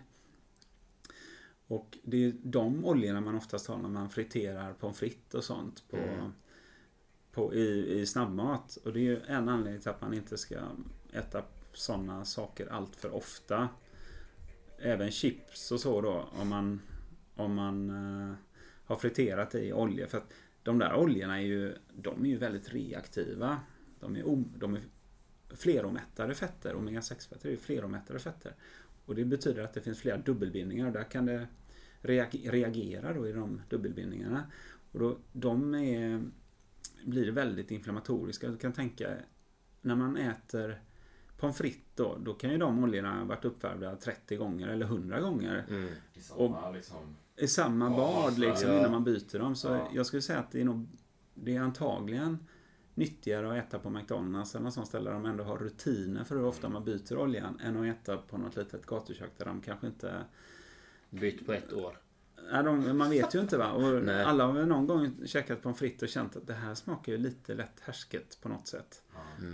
Och det är de oljorna man oftast har när man friterar pommes frites och sånt på, mm på, i, i snabbmat. Och det är ju en anledning till att man inte ska äta sådana saker allt för ofta. Även chips och så då om man, om man eh, har friterat det i olja. För att de där oljorna är ju, de är ju väldigt reaktiva. De är, om, de är fleromättade fetter. Omega-6-fetter är ju fleromättade fetter. Och det betyder att det finns flera dubbelbindningar och där kan det reagera då i de dubbelbindningarna. Och då, de är, blir väldigt inflammatoriska. Du kan tänka när man äter pommes frites då, då kan ju de oljorna varit uppvärmda 30 gånger eller 100 gånger I samma liksom... i samma Ja, bad så- liksom ja. innan man byter dem. Så Ja. jag skulle säga att det är nog det är antagligen nyttigare att äta på McDonalds eller något sånt ställe där de ändå har rutiner för hur ofta man byter oljan än att äta på något litet gatukök där de kanske inte Bytt på ett år. Nej, de, man vet ju inte va. Och alla har väl någon gång käkat pommes frites och känt att det här smakar ju lite lätt härsket på något sätt.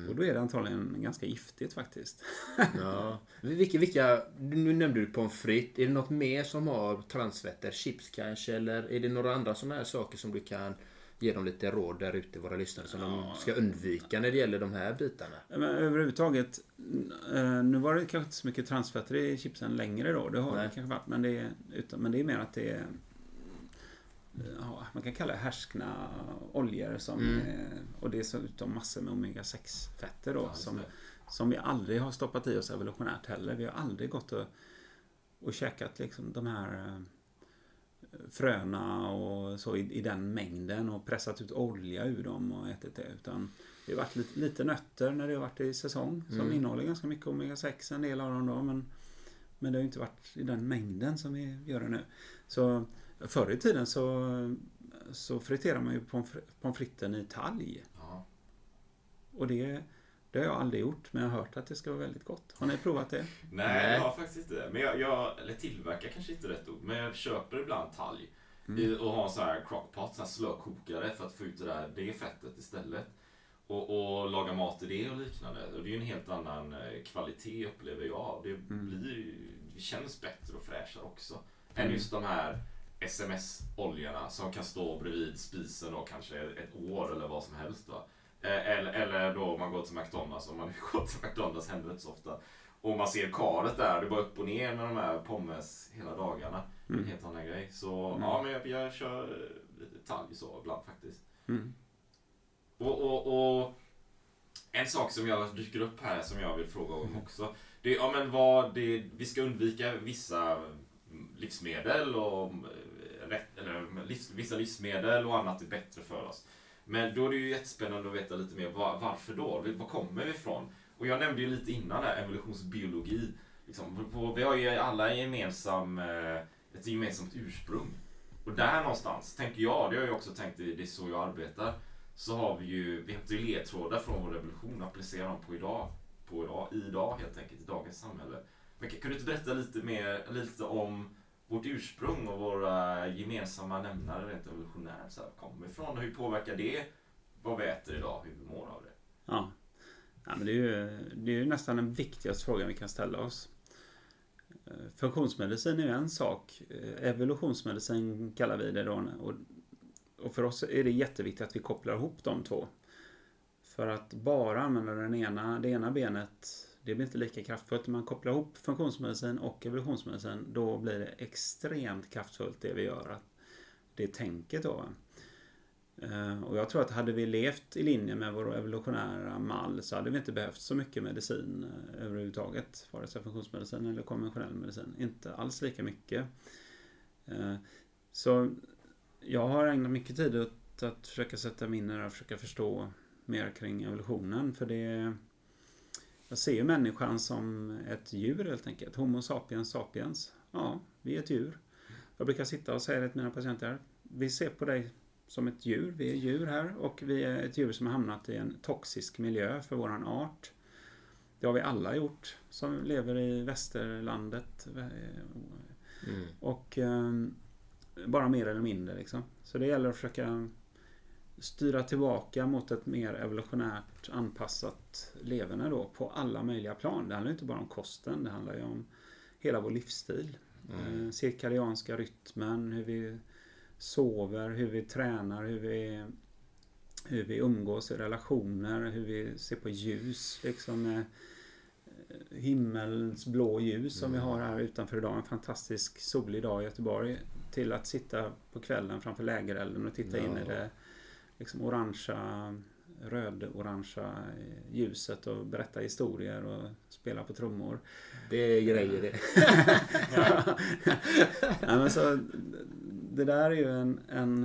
Och då är det antagligen ganska giftigt faktiskt. Ja. Vilka, vilka, nu nämnde du pommes frites. Är det något mer som har transfetter? Chips kanske? Eller är det några andra sådana här saker som du kan ge dem lite råd där ute, våra lyssnare, som de ska undvika när det gäller de här bitarna? Men överhuvudtaget, eh, nu var det kanske inte så mycket transfetter i chipsen längre då. Det har Nej. det kanske varit. Men det, är, utan, men det är mer att det är ja, man kan kalla det härskna oljor som Mm. och det är dessutom massor med omega-6 fetter då Ja, som, som vi aldrig har stoppat i oss evolutionärt heller. Vi har aldrig gått och, och käkat liksom de här eh, fröna och så i, i den mängden och pressat ut olja ur dem och ätit det. Utan det har varit lite, lite nötter när det har varit i säsong som Mm. innehåller ganska mycket omega-6, en del av dem då. Men, men det har ju inte varit i den mängden som vi gör det nu. Så förr i tiden så, så friterar man ju pommes fritesen i talg. Ja. Och det, det har jag aldrig gjort, men jag har hört att det ska vara väldigt gott. Har ni provat det? Nej, jag har faktiskt inte det. Men jag, jag, eller tillverkar kanske inte rätt ord, men jag köper ibland talg. I, och har en sån här crockpot, sån här slökokare för att få ut det där det fettet istället. Och, och laga mat i det och liknande. Och det är ju en helt annan eh, kvalitet upplever jag. Det blir ju, det känns bättre och fräschare också. Än just de här SMS-oljorna som kan stå bredvid spisen och kanske ett år eller vad som helst. Va? Eh, Eller, eller då om man går till McDonalds, om man går till McDonalds händer det inte så ofta. Och man ser karet där, det är bara upp och ner med de här pommes hela dagarna. En helt annan grej. Så ja, men jag, jag kör lite detalj så ibland faktiskt. Mm. Och, och, och en sak som jag dyker upp här som jag vill fråga om också. Det är ja, men vad det, vi ska undvika vissa livsmedel och eh, rätt, eller livs, vissa livsmedel och annat är bättre för oss. Men då är det ju jättespännande att veta lite mer var, varför då? Var kommer vi ifrån? Och jag nämnde ju lite innan här, evolutionsbiologi. Liksom, vi har ju alla gemensam, eh, ett gemensamt ursprung. Och där någonstans, tänker jag, det har jag också tänkt, det det är så jag arbetar. Så har vi ju, vi hämtar ju ledtrådar från vår revolution och applicerar dem på idag. På idag, idag helt enkelt, i dagens samhälle. Men kan kan du inte berätta lite mer, lite om vårt ursprung och våra gemensamma nämnare rent evolutionärt? Så här, kommer ifrån och hur påverkar det vad vi äter idag, hur vi mår av det? Ja. ja men det, är ju, det är ju nästan den viktigaste frågan vi kan ställa oss. Eh, funktionsmedicin är ju en sak. Eh, evolutionsmedicin kallar vi det då. Och, och för oss är det jätteviktigt att vi kopplar ihop de två. För att bara använda den ena, det ena benet, det blir inte lika kraftfullt. Om man kopplar ihop funktionsmedicin och evolutionsmedicin, då blir det extremt kraftfullt det vi gör. Det tänket då. Eh, och jag tror att hade vi levt i linje med vår evolutionära mall så hade vi inte behövt så mycket medicin eh, överhuvudtaget. Vare sig funktionsmedicin eller konventionell medicin. Inte alls lika mycket. Eh, så jag har ägnat mycket tid åt att försöka sätta mig in i det och försöka förstå mer kring evolutionen. För det jag ser ju människan som ett djur helt enkelt. Homo sapiens sapiens. Ja, vi är ett djur. Jag brukar sitta och säga det till mina patienter. Vi ser på dig som ett djur. Vi är djur här och vi är ett djur som har hamnat i en toxisk miljö för våran art. Det har vi alla gjort som lever i västerlandet. Mm. Och eh, bara mer eller mindre liksom. Så det gäller att försöka styra tillbaka mot ett mer evolutionärt anpassat leverne då på alla möjliga plan. Det handlar inte bara om kosten, det handlar ju om hela vår livsstil. Eh, cirkadianska rytmen, hur vi sover, hur vi tränar, hur vi, hur vi umgås i relationer, hur vi ser på ljus. Liksom eh, himmelens blå ljus som vi har här utanför idag. En fantastisk solig dag i Göteborg. Till att sitta på kvällen framför lägerelden och titta in i Ja. det liksom orangea, röd-orangea ljuset och berätta historier och spela på trummor. Det är grejer det. Nej, men så, det där är ju en, en,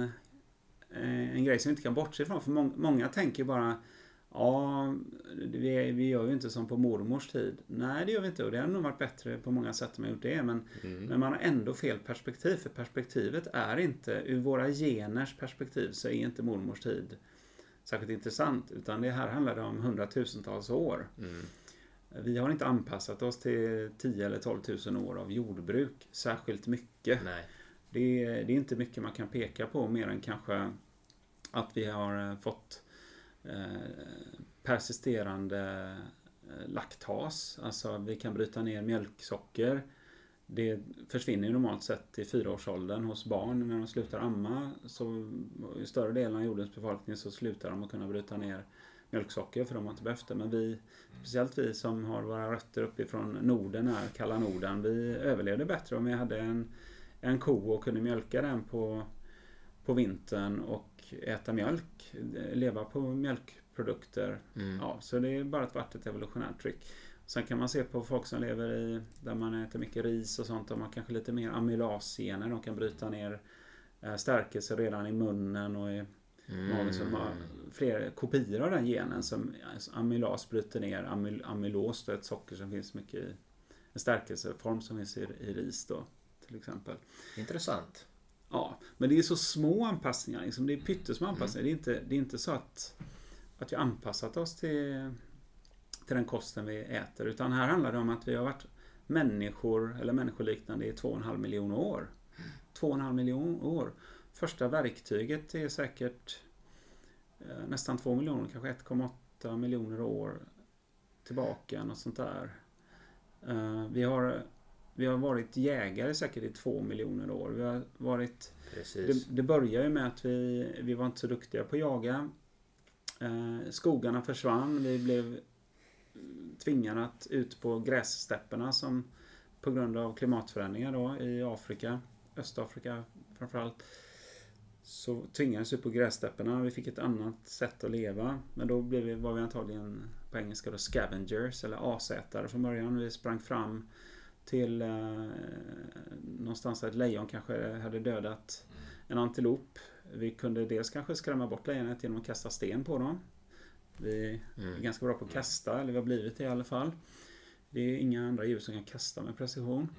eh, en grej som vi inte kan bortse ifrån. För mång, många tänker bara Ja, vi, vi gör ju inte som på mormors tid. Nej, det gör vi inte. Och det har nog varit bättre på många sätt om man gjort det. Men, men man har ändå fel perspektiv. För perspektivet är inte, ur våra geners perspektiv så är inte mormors tid särskilt intressant. Utan det här handlar om hundratusentals år. Vi har inte anpassat oss till 10 eller 12 000 år av jordbruk särskilt mycket. Nej. Det är, det är inte mycket man kan peka på mer än kanske att vi har eh, fått Eh, persisterande eh, laktas. Alltså vi kan bryta ner mjölksocker det försvinner ju normalt sett i fyraårsåldern hos barn. När de slutar amma, så i större delen av jordens befolkning så slutar de att kunna bryta ner mjölksocker för de har inte behövt det. Men vi, speciellt vi som har våra rötter uppifrån Norden här, kalla Norden, vi överlevde bättre om vi hade en, en ko och kunde mjölka den på, på vintern och äta mjölk, leva på mjölkprodukter. Ja, så det är bara varit ett evolutionärt tryck. Sen kan man se på folk som lever i där man äter mycket ris och sånt. De har kanske lite mer amylasgener. De kan bryta ner eh, stärkelse redan i munnen och i magen. Så de har fler kopior av den genen som amylas bryter ner amyl, amylos. Är ett socker som finns mycket i en stärkelseform som finns i, i ris då till exempel. Intressant. Ja, men det är så små anpassningar. Liksom. Det är pyttesmå anpassningar. Det, är inte, det är inte så att, att vi anpassat oss till, till den kosten vi äter. Utan här handlar det om att vi har varit människor, eller människoliknande, i två och en halv miljon år. Två och en halv miljon år. Första verktyget är säkert eh, nästan två miljoner, kanske 1,8 miljoner år tillbaka. Något sånt där. Eh, vi, har, vi har varit jägare säkert i två miljoner år. Vi har varit Precis. det, det börjar ju med att vi, vi var inte så duktiga på att jaga. Eh, skogarna försvann. Vi blev tvingade att ut på grässtäpperna som på grund av klimatförändringar då i Afrika, Östafrika framförallt. Så tvingades vi på grässtäpperna. Vi fick ett annat sätt att leva. Men då blev vi, var vi antagligen på engelska då scavengers eller asätare från början. Vi sprang fram till eh, någonstans där ett lejon kanske hade dödat en antilop. Vi kunde dels kanske skrämma bort lejonet genom att kasta sten på dem. Vi är ganska bra på att kasta, eller vi har blivit det i alla fall. Det är inga andra djur som kan kasta med precision.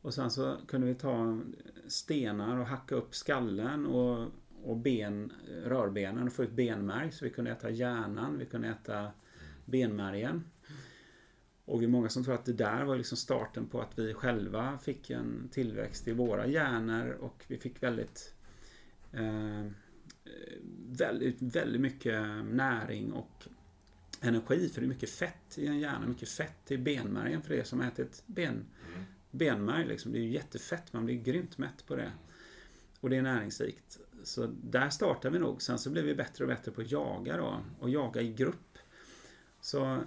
Och sen så kunde vi ta stenar och hacka upp skallen och, och ben, rörbenen och få ut benmärg. Så vi kunde äta hjärnan, vi kunde äta benmärgen. Och det är många som tror att det där var liksom starten på att vi själva fick en tillväxt i våra hjärnor och vi fick väldigt eh, väldigt, väldigt mycket näring och energi. För det är mycket fett i en hjärna, mycket fett i benmärgen för det som ätit ben, benmärg. Liksom. Det är ju jättefett, man blir grymt mätt på det. Och det är näringsrikt. Så där startar vi nog. Sen så blir vi bättre och bättre på att jaga då. Och jaga i grupp. Så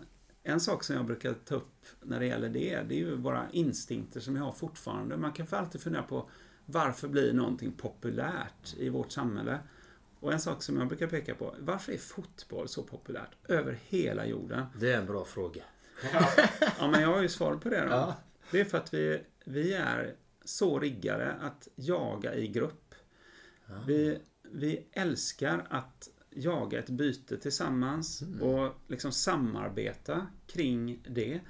en sak som jag brukar ta upp när det gäller det, det är ju våra instinkter som vi har fortfarande. Man kan få alltid fundera på varför blir någonting populärt i vårt samhälle? Och en sak som jag brukar peka på, varför är fotboll så populärt över hela jorden? Det är en bra fråga. Ja, men jag har ju svar på det då. Ja. Det är för att vi, vi är så riggade att jaga i grupp. Vi, vi älskar att jaga ett byte tillsammans och liksom samarbeta kring det.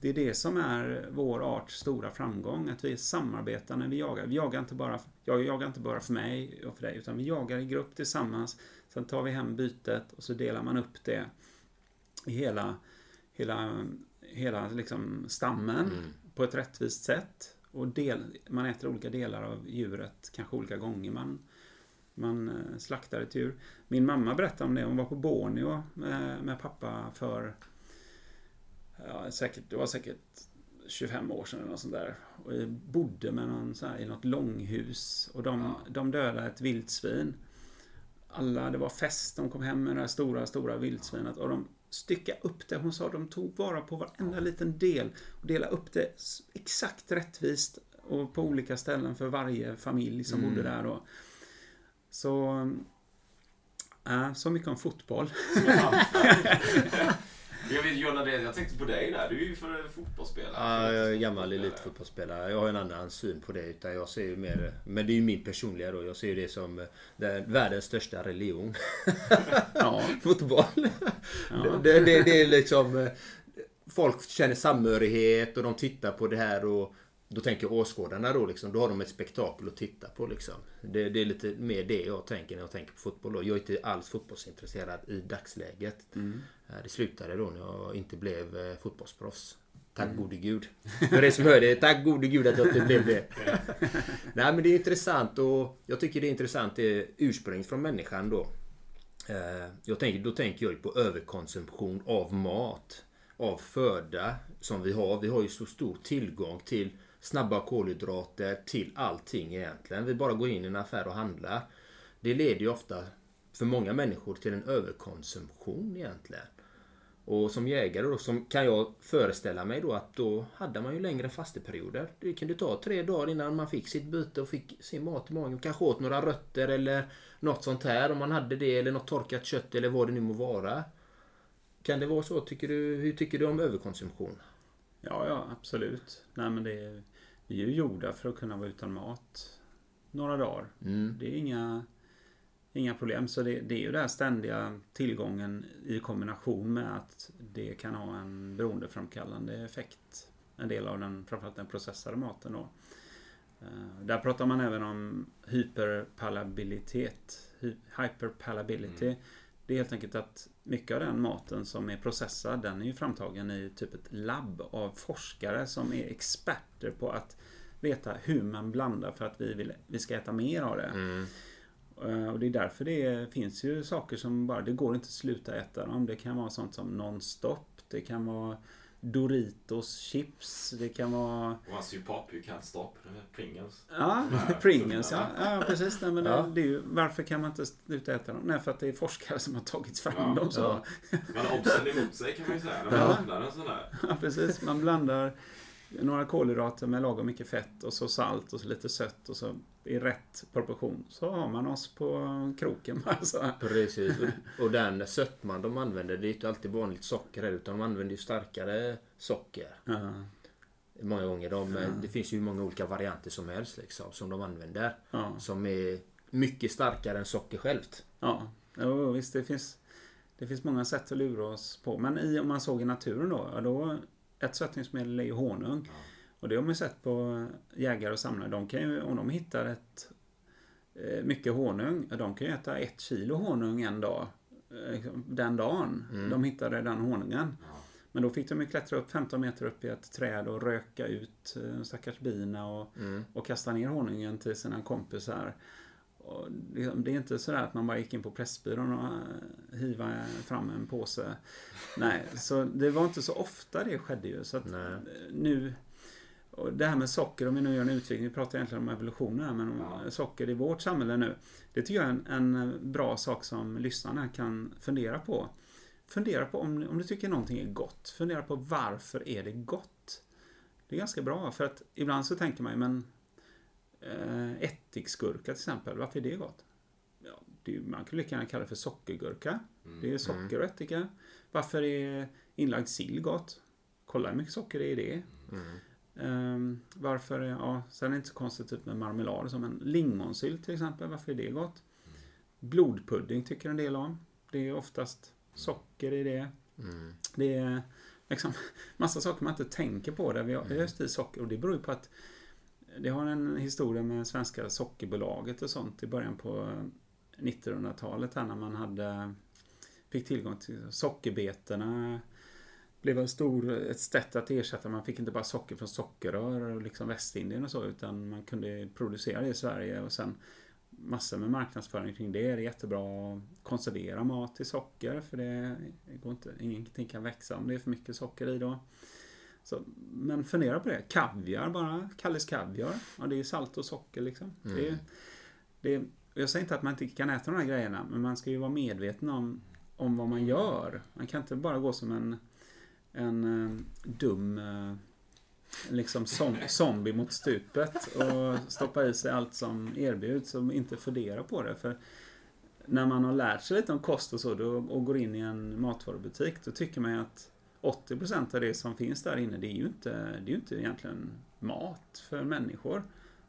Det är det som är vår arts stora framgång, att vi samarbetar när vi jagar. Vi jagar inte bara, jag jagar inte bara för mig och för dig, utan vi jagar i grupp tillsammans. Sen tar vi hem bytet och så delar man upp det i hela, hela, hela liksom stammen på ett rättvist sätt. Och del, man äter olika delar av djuret, kanske olika gånger man, man eh, slaktar ett djur. Min mamma berättade om det, hon var på Borneo med, med pappa för ja, säkert, det var säkert 25 år sedan eller något sånt där. Och vi bodde med någon så här, i något långhus och de, de dödade ett vildsvin. Alla, det var fest, de kom hem med det här stora, stora vildsvinet och de styckade upp det. Hon sa de tog vara på varenda liten del och delade upp det exakt rättvist och på olika ställen för varje familj som bodde där då. Så, äh, så mycket om fotboll. Jag vet Jonna, jag tänkte på dig där. Du är ju för fotbollsspelare. Ja, jag är gammal elitfotbollsspelare. Jag har en annan syn på det. Utan jag ser ju mer, men det är ju min personliga då. Jag ser ju det som eh, den, världens största religion. Ja, Fotboll. Det, det, det är liksom... eh, Folk känner samhörighet och de tittar på det här och då tänker åskådarna då liksom, då har de ett spektakel att titta på liksom. Det, det är lite mer det jag tänker när jag tänker på fotboll då. Jag är inte alls fotbollsintresserad i dagsläget. Eh, Det slutade då när jag inte blev eh, fotbollsproffs. Tack gode gud. För det som hör det, tack gode gud att jag inte blev det. Nej men det är intressant och jag tycker det är intressant det är ursprung från människan då. Eh, Jag tänker, då tänker jag på överkonsumtion av mat. Av föda som vi har. Vi har ju så stor tillgång till snabba kolhydrater till allting egentligen. Vi bara går in i en affär och handlar. Det leder ju ofta för många människor till en överkonsumtion egentligen. Och som jägare då som kan jag föreställa mig då att då hade man ju längre fasteperioder. Det kunde ta tre dagar innan man fick sitt byte och fick sin mat i magen. Kanske åt några rötter eller något sånt här om man hade det eller något torkat kött eller vad det nu må vara. Kan det vara så? Tycker du, hur tycker du om överkonsumtion? Ja, ja absolut. Nej, men det är, vi är ju gjorda för att kunna vara utan mat några dagar. Det är inga, inga problem. Så det, det är ju den här ständiga tillgången i kombination med att det kan ha en beroendeframkallande effekt. En del av den, framförallt den processade maten då. Eh, Där pratar man även om hyperpalabilitet. hy- Hyperpalability. Det är helt enkelt att mycket av den maten som är processad den är ju framtagen i typ ett labb av forskare som är experter på att veta hur man blandar för att vi, vill, vi ska äta mer av det. Eh, Och det är därför det finns ju saker som bara, det går inte att sluta äta dem. Det kan vara sånt som nonstop. Det kan vara Doritos chips. Det kan vara Och hans ju pop, you can't stop. Pringles. Ja, Pringles ja. ja precis. Nej, men det, det är ju, varför kan man inte sluta äta dem? Nej, för att det är forskare som har tagit fram Ja, dem. Så. ja. Man har obsen emot sig kan man ju säga. När man öppnar en sån där. Ja, precis. Man blandar några kolhydrater med lagom mycket fett och så salt och så lite sött och så i rätt proportion så har man oss på kroken. Alltså. Precis. Och- den sötman de använder, det är inte alltid vanligt socker här, utan de använder ju starkare socker. Ja. Många gånger. De, Det finns ju många olika varianter som helst liksom, som de använder. Ja. Som är mycket starkare än socker självt. Ja, jo, visst det finns, det finns många sätt att lura oss på. Men i, om man såg i naturen då, ja, då ett sötningsmedel är ju honung. Och det har man sett på jägare och samlare. De kan ju, om de hittar ett, eh, mycket honung, ja, de kan ju äta ett kilo honung en dag. eh, liksom, Den dagen de hittade den honungen. Men då fick de ju klättra upp 15 meter upp i ett träd och röka ut eh, stackars bina och, och kasta ner honungen till sina kompisar. Och liksom, det är inte sådär att man bara gick in på Pressbyrån och eh, hiva fram en påse. Nej, så det var inte så ofta det skedde ju. Så nu... Och det här med socker, om vi nu gör en utvikning, vi pratar egentligen om evolutionen här, men om socker i vårt samhälle nu. Det tycker jag är en, en bra sak som lyssnarna kan fundera på. Fundera på om, om du tycker någonting är gott. Fundera på varför är det gott? Det är ganska bra, för att ibland så tänker man ju, men eh, ättiksgurka till exempel, varför är det gott? Ja, det är, man kan lika gärna kalla det för sockergurka. Det är socker och ättika. Varför är inlagd sill gott? Kolla hur mycket socker det är i det. Ehm, varför, ja, sen är det inte så konstigt typ med marmelad och så, men lingonsylt till exempel, varför är det gott? Blodpudding tycker en del om. Det är oftast socker i det. Det är liksom massa saker man inte tänker på där vi har öst i socker och det beror ju på att det har en historia med svenska sockerbolaget och sånt i början på 1900-talet här när man hade fick tillgång till sockerbetorna blev en stor, ett sätt att ersätta. Man fick inte bara socker från sockerrör och liksom Västindien och så utan man kunde producera det i Sverige och sen massor med marknadsföring kring det. Det är jättebra att konservera mat i socker för det går inte, ingenting kan växa om det är för mycket socker i då. Så, men fundera på det. Kaviar bara. Kalles kaviar. Ja, det är salt och socker liksom. Det är, det är, jag säger inte att man inte kan äta de här grejerna, men man ska ju vara medveten om, om vad man gör. Man kan inte bara gå som en, en eh, dum eh, liksom som, zombie mot stupet och stoppa i sig allt som erbjuds och inte fundera på det. För när man har lärt sig lite om kost och så då, och går in i en matvarubutik då tycker man ju att 80% av det som finns där inne det är ju inte, det är ju inte egentligen mat för människor.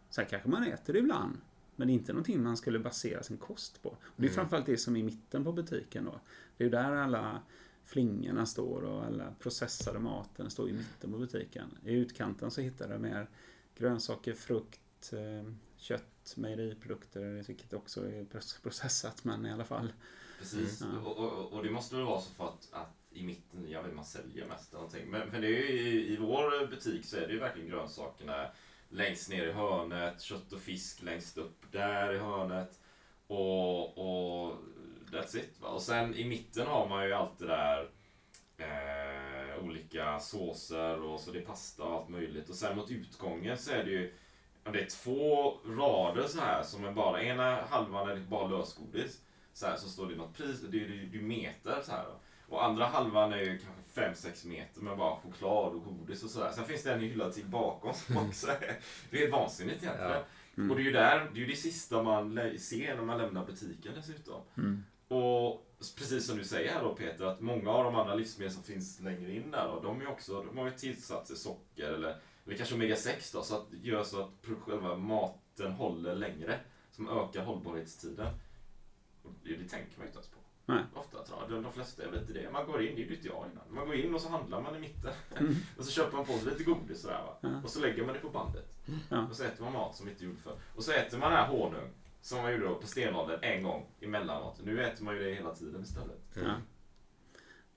Sen kanske man äter det ibland. Men det är inte någonting man skulle basera sin kost på. Och det är framförallt det som är i mitten på butiken då. Det är ju där alla flingorna står och alla processade maten står i mitten på butiken. I utkanten så hittar du mer grönsaker, frukt, eh, kött, mejeriprodukter, vilket också är processat men i alla fall. Precis. Mm. Och, och, och det måste väl vara så för att, att i mitten, jag vet man säljer mest eller någonting. Men, men det är ju, i, i vår butik så är det ju verkligen grönsakerna längst ner i hörnet, kött och fisk längst upp där i hörnet. Och, och that's it. Va? Och sen i mitten har man ju allt det där eh, olika såser och så det är pasta och allt möjligt. Och sen mot utgången så är det ju det är två rader så här som är bara, ena halvan är bara lösgodis. Så här så står det något pris, det är ju meter så här. då. Och andra halvan är ju kanske 5-6 meter med bara choklad och godis och sådär. Sen finns det en hylla till bakom som också är, det är vansinnigt egentligen. Ja. Och det är ju där, det är ju det sista man ser när man lämnar butiken dessutom. Och precis som du säger här då Peter, att många av de andra livsmedel som finns längre in där då, de är också, de har ju tillsatt sig socker eller, eller kanske omega-6 då, så att gör så att själva maten håller längre. Som ökar hållbarhetstiden. Och det, det tänker man ju inte ens på. Nej. Ofta tror jag, de, de flesta gör inte det. Man går in, det gjorde inte jag innan. Man går in och så handlar man i mitten. Mm. och så köper man på sig lite godis sådär va. Ja. Och så lägger man det på bandet. Ja. Och så äter man mat som inte gjorde förr. Och så äter man den här honung. Som man gjorde då på stenåldern en gång emellanåt. Nu äter man ju det hela tiden istället. Ja.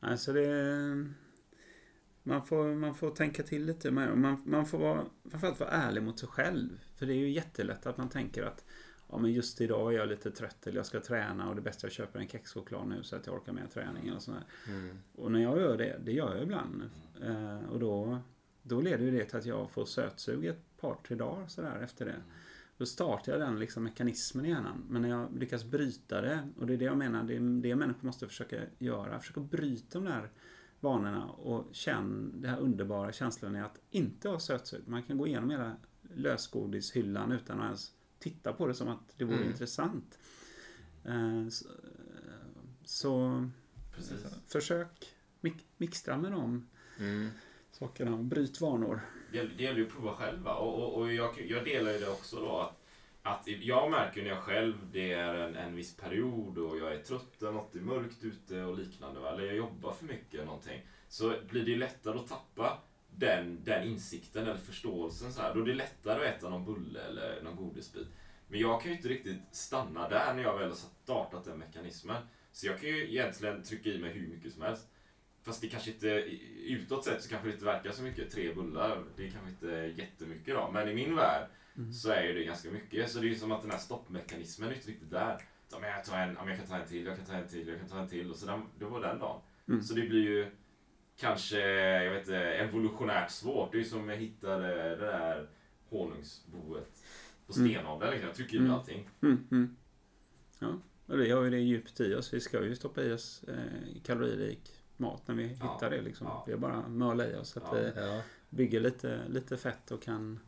Alltså det... Man får, man får tänka till lite mer. Man, man får vara, framförallt vara ärlig mot sig själv. För det är ju jättelätt att man tänker att ja, men just idag är jag lite trött eller jag ska träna och det bästa jag köper en kexchoklad nu så att jag orkar med träningen och sådär. Och när jag gör det, det gör jag ibland. Eh, och då, då leder ju det till att jag får sötsug ett par, tre dagar sådär efter det. Då startar jag den liksom mekanismen i hjärnan. Men när jag lyckas bryta det, och det är det jag menar, det är det människor måste försöka göra. Försöka bryta de där vanorna och känna den här underbara känslan i att inte ha sötsug. Man kan gå igenom hela lösgodishyllan utan att ens titta på det som att det vore intressant. Eh, Så, så Precis. försök mix- mixtra med de sakerna och bryt vanor. Det gäller- det gäller ju att prova själva. och, och, och jag, jag delar ju det också då att, att jag märker när jag själv, det är en, en viss period och jag är trött eller något är mörkt ute och liknande va? eller jag jobbar för mycket eller någonting. Så blir det ju lättare att tappa den, den insikten eller förståelsen så här. Då är det lättare att äta någon bulle eller någon godisbit. Men jag kan ju inte riktigt stanna där när jag väl har startat den mekanismen. Så jag kan ju egentligen trycka i mig hur mycket som helst. Fast det kanske inte, utåt sett så kanske det inte verkar så mycket. Tre bullar, det är kanske inte jättemycket då. Men i min värld så är ju det ganska mycket. Så det är ju som att den här stoppmekanismen är inte riktigt där. Ja, men jag, tar en, jag kan ta en till, jag kan ta en till, jag kan ta en till. Och så den, det var den dagen. Så det blir ju kanske, jag vet inte, evolutionärt svårt. Det är ju som jag hittade det där honungsboet på stenåldern. Liksom. Jag trycker i mig allting. Mm, mm. Ja, och vi har ju det djupt i oss. Vi ska ju stoppa i oss eh, kaloririk mat när vi Ja, hittar det. Liksom. ja. Det är bara att möla i oss. Så att Ja. vi bygger lite, lite fett och kan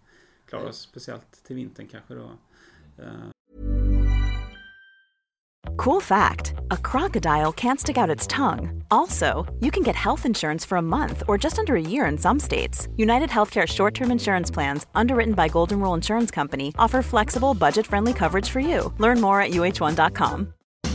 klara oss speciellt till vintern kanske då. Eh, Cool fact a crocodile can't stick out its tongue. Also, you can get health insurance for a month or just under a year in some states. United Healthcare short term insurance plans, underwritten by Golden Rule Insurance Company, offer flexible, budget friendly coverage for you. Learn more at uh1.com.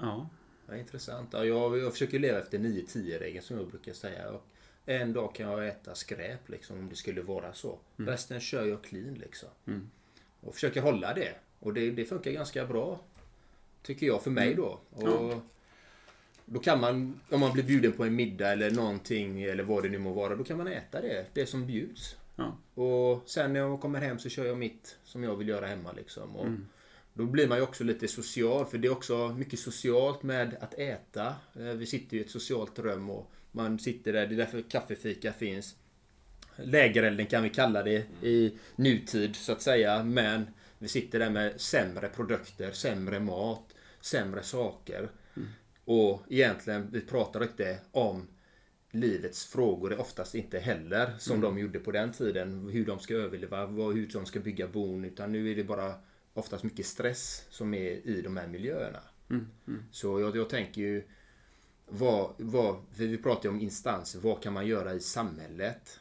Ja. Ja, intressant. Ja, jag, jag försöker leva efter 9-10-regeln som jag brukar säga. Och en dag kan jag äta skräp liksom, om det skulle vara så. Resten kör jag clean liksom. Och försöker hålla det. Och det, det funkar ganska bra. Tycker jag för mig då. Och Då kan man, om man blir bjuden på en middag eller någonting eller vad det nu må vara, då kan man äta det. Det som bjuds. Ja. Och sen när jag kommer hem så kör jag mitt som jag vill göra hemma liksom. Och Då blir man ju också lite social, för det är också mycket socialt med att äta. Eh, Vi sitter ju i ett socialt rum och man sitter där, det är därför kaffefika finns. Lägerelden kan vi kalla det i nutid så att säga. Men vi sitter där med sämre produkter, sämre mat, sämre saker. Och egentligen, vi pratar inte om livets frågor oftast inte heller som de gjorde på den tiden. Hur de ska överleva, hur de ska bygga bon. Utan nu är det bara oftast mycket stress som är i de här miljöerna. Så jag, jag tänker ju vad, vad, vi pratar ju om instanser, vad kan man göra i samhället?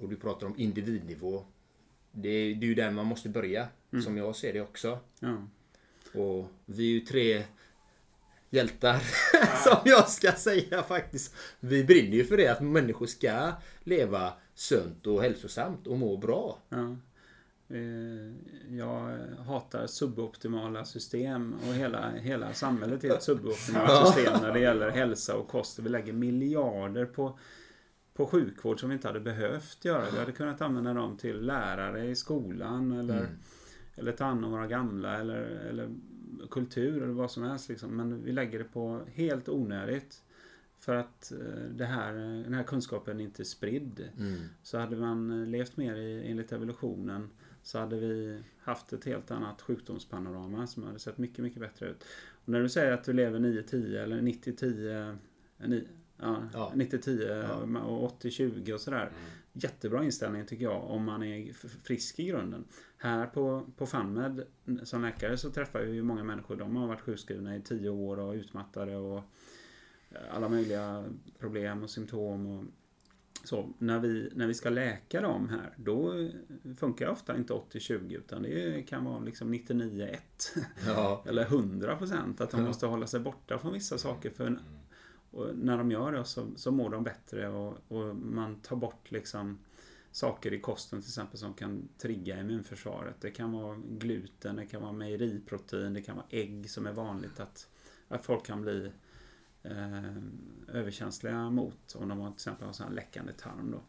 Och du pratar om individnivå. Det är, det är ju där man måste börja, som jag ser det också. Ja. Och vi är ju tre hjältar. som jag ska säga faktiskt. Vi brinner ju för det att människor ska leva sunt och hälsosamt och må bra. Ja. Eh, Jag hatar suboptimala system och hela, hela samhället är ett suboptimalt system när det gäller hälsa och kost. Vi lägger miljarder på, på sjukvård som vi inte hade behövt göra. Vi hade kunnat använda dem till lärare i skolan eller, eller ta hand om våra gamla eller, eller kultur eller vad som helst. Liksom. Men vi lägger det på helt onödigt. För att eh, det här, den här kunskapen inte är spridd. Så hade man levt mer i, enligt evolutionen så hade vi haft ett helt annat sjukdomspanorama som hade sett mycket, mycket bättre ut. Och när du säger att du lever 9-10 eller 90-10 ni- Ja, Ja. 90-10 och 80-20 och sådär. Jättebra inställning tycker jag om man är frisk i grunden. Här på, på FunMed som läkare så träffar vi ju många människor. De har varit sjukskrivna i 10 år och utmattade och eh, alla möjliga problem och symptom. Och så, när, vi, när vi ska läka dem här, då funkar ofta inte 80-20 utan det kan vara liksom 99-1. Ja. Eller 100% att de måste hålla sig borta från vissa saker. För och när de gör det så, så mår de bättre och, och man tar bort liksom saker i kosten till exempel som kan trigga immunförsvaret. Det kan vara gluten, det kan vara mejeriprotein, det kan vara ägg som är vanligt att, att folk kan bli överkänsliga mot om de har till exempel har sån här läckande tarm. Då.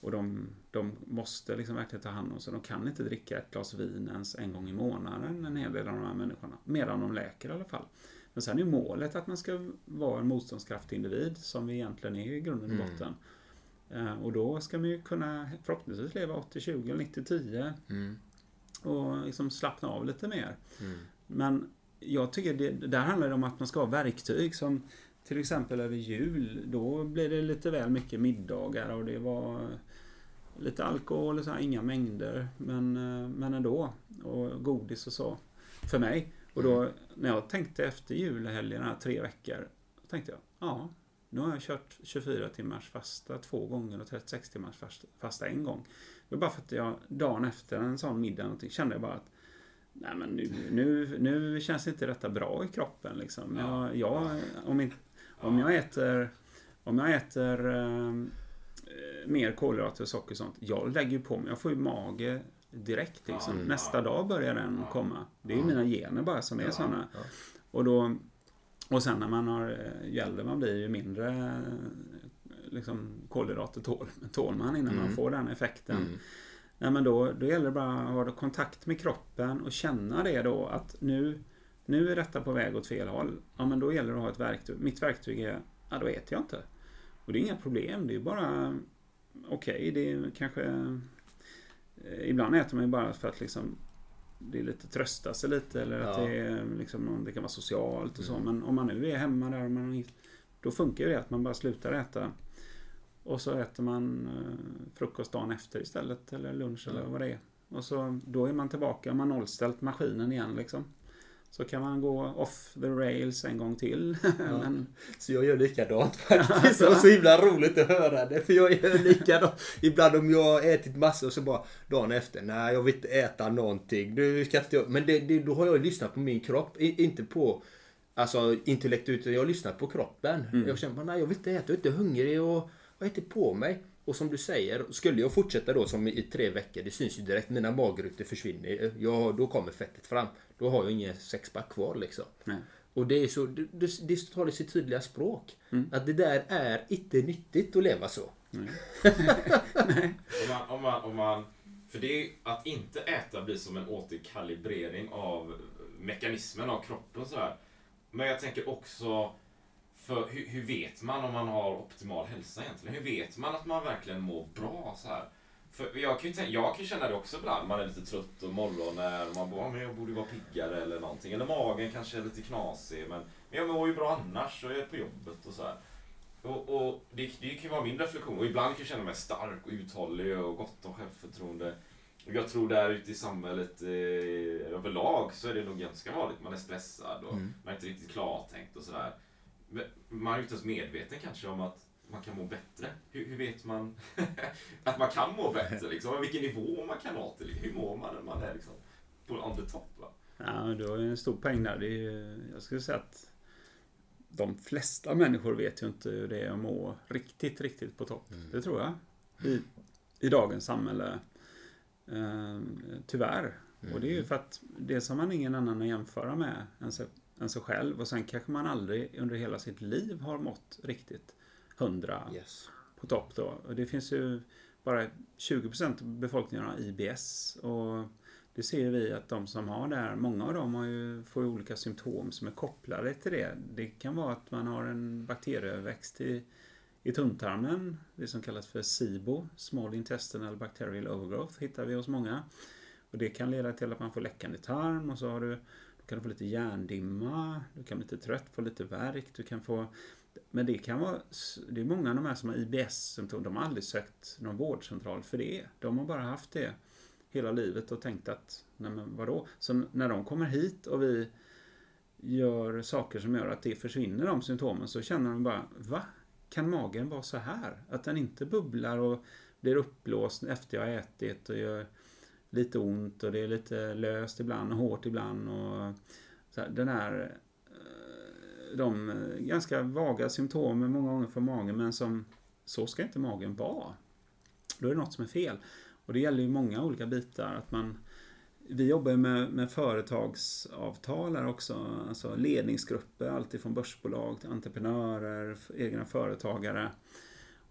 Och de, de måste liksom verkligen ta hand om sig. De kan inte dricka ett glas vin ens en gång i månaden, en hel del av de här människorna. Medan de läker i alla fall. Men sen är målet att man ska vara en motståndskraftig individ, som vi egentligen är i grunden i botten. Eh, Och då ska man ju kunna förhoppningsvis leva 80-20 eller 90-10 Mm. och liksom slappna av lite mer. Men jag tycker det, där handlar det om att man ska ha verktyg som till exempel över jul, då blir det lite väl mycket middagar och det var lite alkohol och så här, inga mängder, men, eh, men ändå. Och godis och så. För mig. Och då när jag tänkte efter julhelgen, här tre veckor, då tänkte jag, ja, nu har jag kört 24 timmars fasta två gånger och 36 timmars fasta, en gång. Det var bara för att jag dagen efter en sån middag någonting, kände jag bara att Nej men nu, nu, nu känns inte detta bra i kroppen liksom. Jag, jag, om, inte, om jag äter, om jag äter eh, mer kolhydrater och socker och sånt. Jag lägger ju på mig, jag får ju mage direkt liksom. Nästa dag börjar den komma. Det är ju mina gener bara som är sådana. Och då och sen när man har, eh, ju äldre man blir ju mindre eh, liksom, kolhydrater tål, tål man innan man får den effekten. Nej, men då, då gäller det bara att ha kontakt med kroppen och känna det då att nu, nu är detta på väg åt fel håll. Ja men då gäller det att ha ett verktyg. Mitt verktyg är, ja då äter jag inte. Och det är inga problem, det är bara okej, det är kanske eh, Ibland äter man ju bara för att liksom det är lite trösta sig lite eller att Ja. det, är liksom, det kan vara socialt och så. Men om man nu är hemma där man, då funkar ju det att man bara slutar äta. Och så äter man eh, frukost dagen efter istället eller lunch eller vad det är. Och så då är man tillbaka, man har nollställt maskinen igen liksom. Så kan man gå off the rails en gång till. Men, Så jag gör likadant faktiskt. Det var så himla roligt att höra det. För jag gör likadant. Ibland om jag har ätit massor och så bara dagen efter. Nej, jag vill inte äta någonting. Du ska inte, men det, det, då har jag lyssnat på min kropp. I, inte på alltså, intellekt utan jag har lyssnat på kroppen. Jag känner bara, nej jag vill inte äta. Jag är inte hungrig och jag äter på mig. Och som du säger, skulle jag fortsätta då som i tre veckor, det syns ju direkt, mina magrutor försvinner. Jag, då kommer fettet fram. Då har jag inget sexpack kvar liksom. nej. Och det är så, det, det, det talar sitt tydliga språk. Att det där är inte nyttigt att leva så. Om man, om man, om man, för det är att inte äta blir som en återkalibrering av mekanismen av kroppen så här. Men jag tänker också, för hur, hur vet man om man har optimal hälsa egentligen? Hur vet man att man verkligen mår bra så här? För jag kan ju tänka, jag kan känna det också ibland, man är lite trött och morgon när man bara, men jag borde vara piggare eller någonting. Eller magen kanske är lite knasig, men, men jag mår ju bra annars och jag är på jobbet och så här. Och, och det, det kan ju vara min reflektion. Och ibland kan jag känna mig stark och uthållig och gott om självförtroende. Och jag tror där ute i samhället eh, överlag så är det nog ganska vanligt. Man är stressad och man är inte riktigt klartänkt och sådär. Man är ju inte ens medveten kanske om att man kan må bättre. Hur, hur vet man att man kan må bättre? Liksom? Vilken nivå man kan ha till. Hur mår man när man är liksom på on the top? Va? Ja, du har ju en stor poäng där. Det är, ju- jag skulle säga att de flesta människor vet ju inte hur det är att må riktigt, riktigt på topp. Det tror jag. I, i dagens samhälle. Eh, tyvärr. Och det är ju för att dels har man ingen annan att jämföra med än sig, än sig själv. Och sen kanske man aldrig under hela sitt liv har mått riktigt hundra Yes. på topp då. Och det finns ju bara 20% av befolkningen har IBS. Och det ser vi att de som har det här, många av dem har ju, får olika symptom som är kopplade till det. Det kan vara att man har en bakterieväxt i, i tunntarmen, det som kallas för SIBO, Small Intestinal Bacterial Overgrowth, hittar vi hos många. Och det kan leda till att man får läckande tarm och så har du, du kan få lite hjärndimma, du kan bli lite trött, få lite värk, du kan få men det kan vara, det är många av de här som har IBS-symptom, de har aldrig sökt någon vårdcentral för det. De har bara haft det hela livet och tänkt att, nej men vadå? Så när de kommer hit och vi gör saker som gör att det försvinner de symptomen så känner de bara, va? Kan magen vara så här? Att den inte bubblar och blir uppblåst efter jag har ätit och gör lite ont och det är lite löst ibland och hårt ibland och så här, den här eh, de eh, ganska vaga symptomen många gånger för magen men som så ska inte magen vara. Då är det något som är fel. Och det gäller ju många olika bitar. Att man, vi jobbar ju med, med företagsavtal här också. Alltså ledningsgrupper, alltifrån börsbolag till entreprenörer, egna företagare.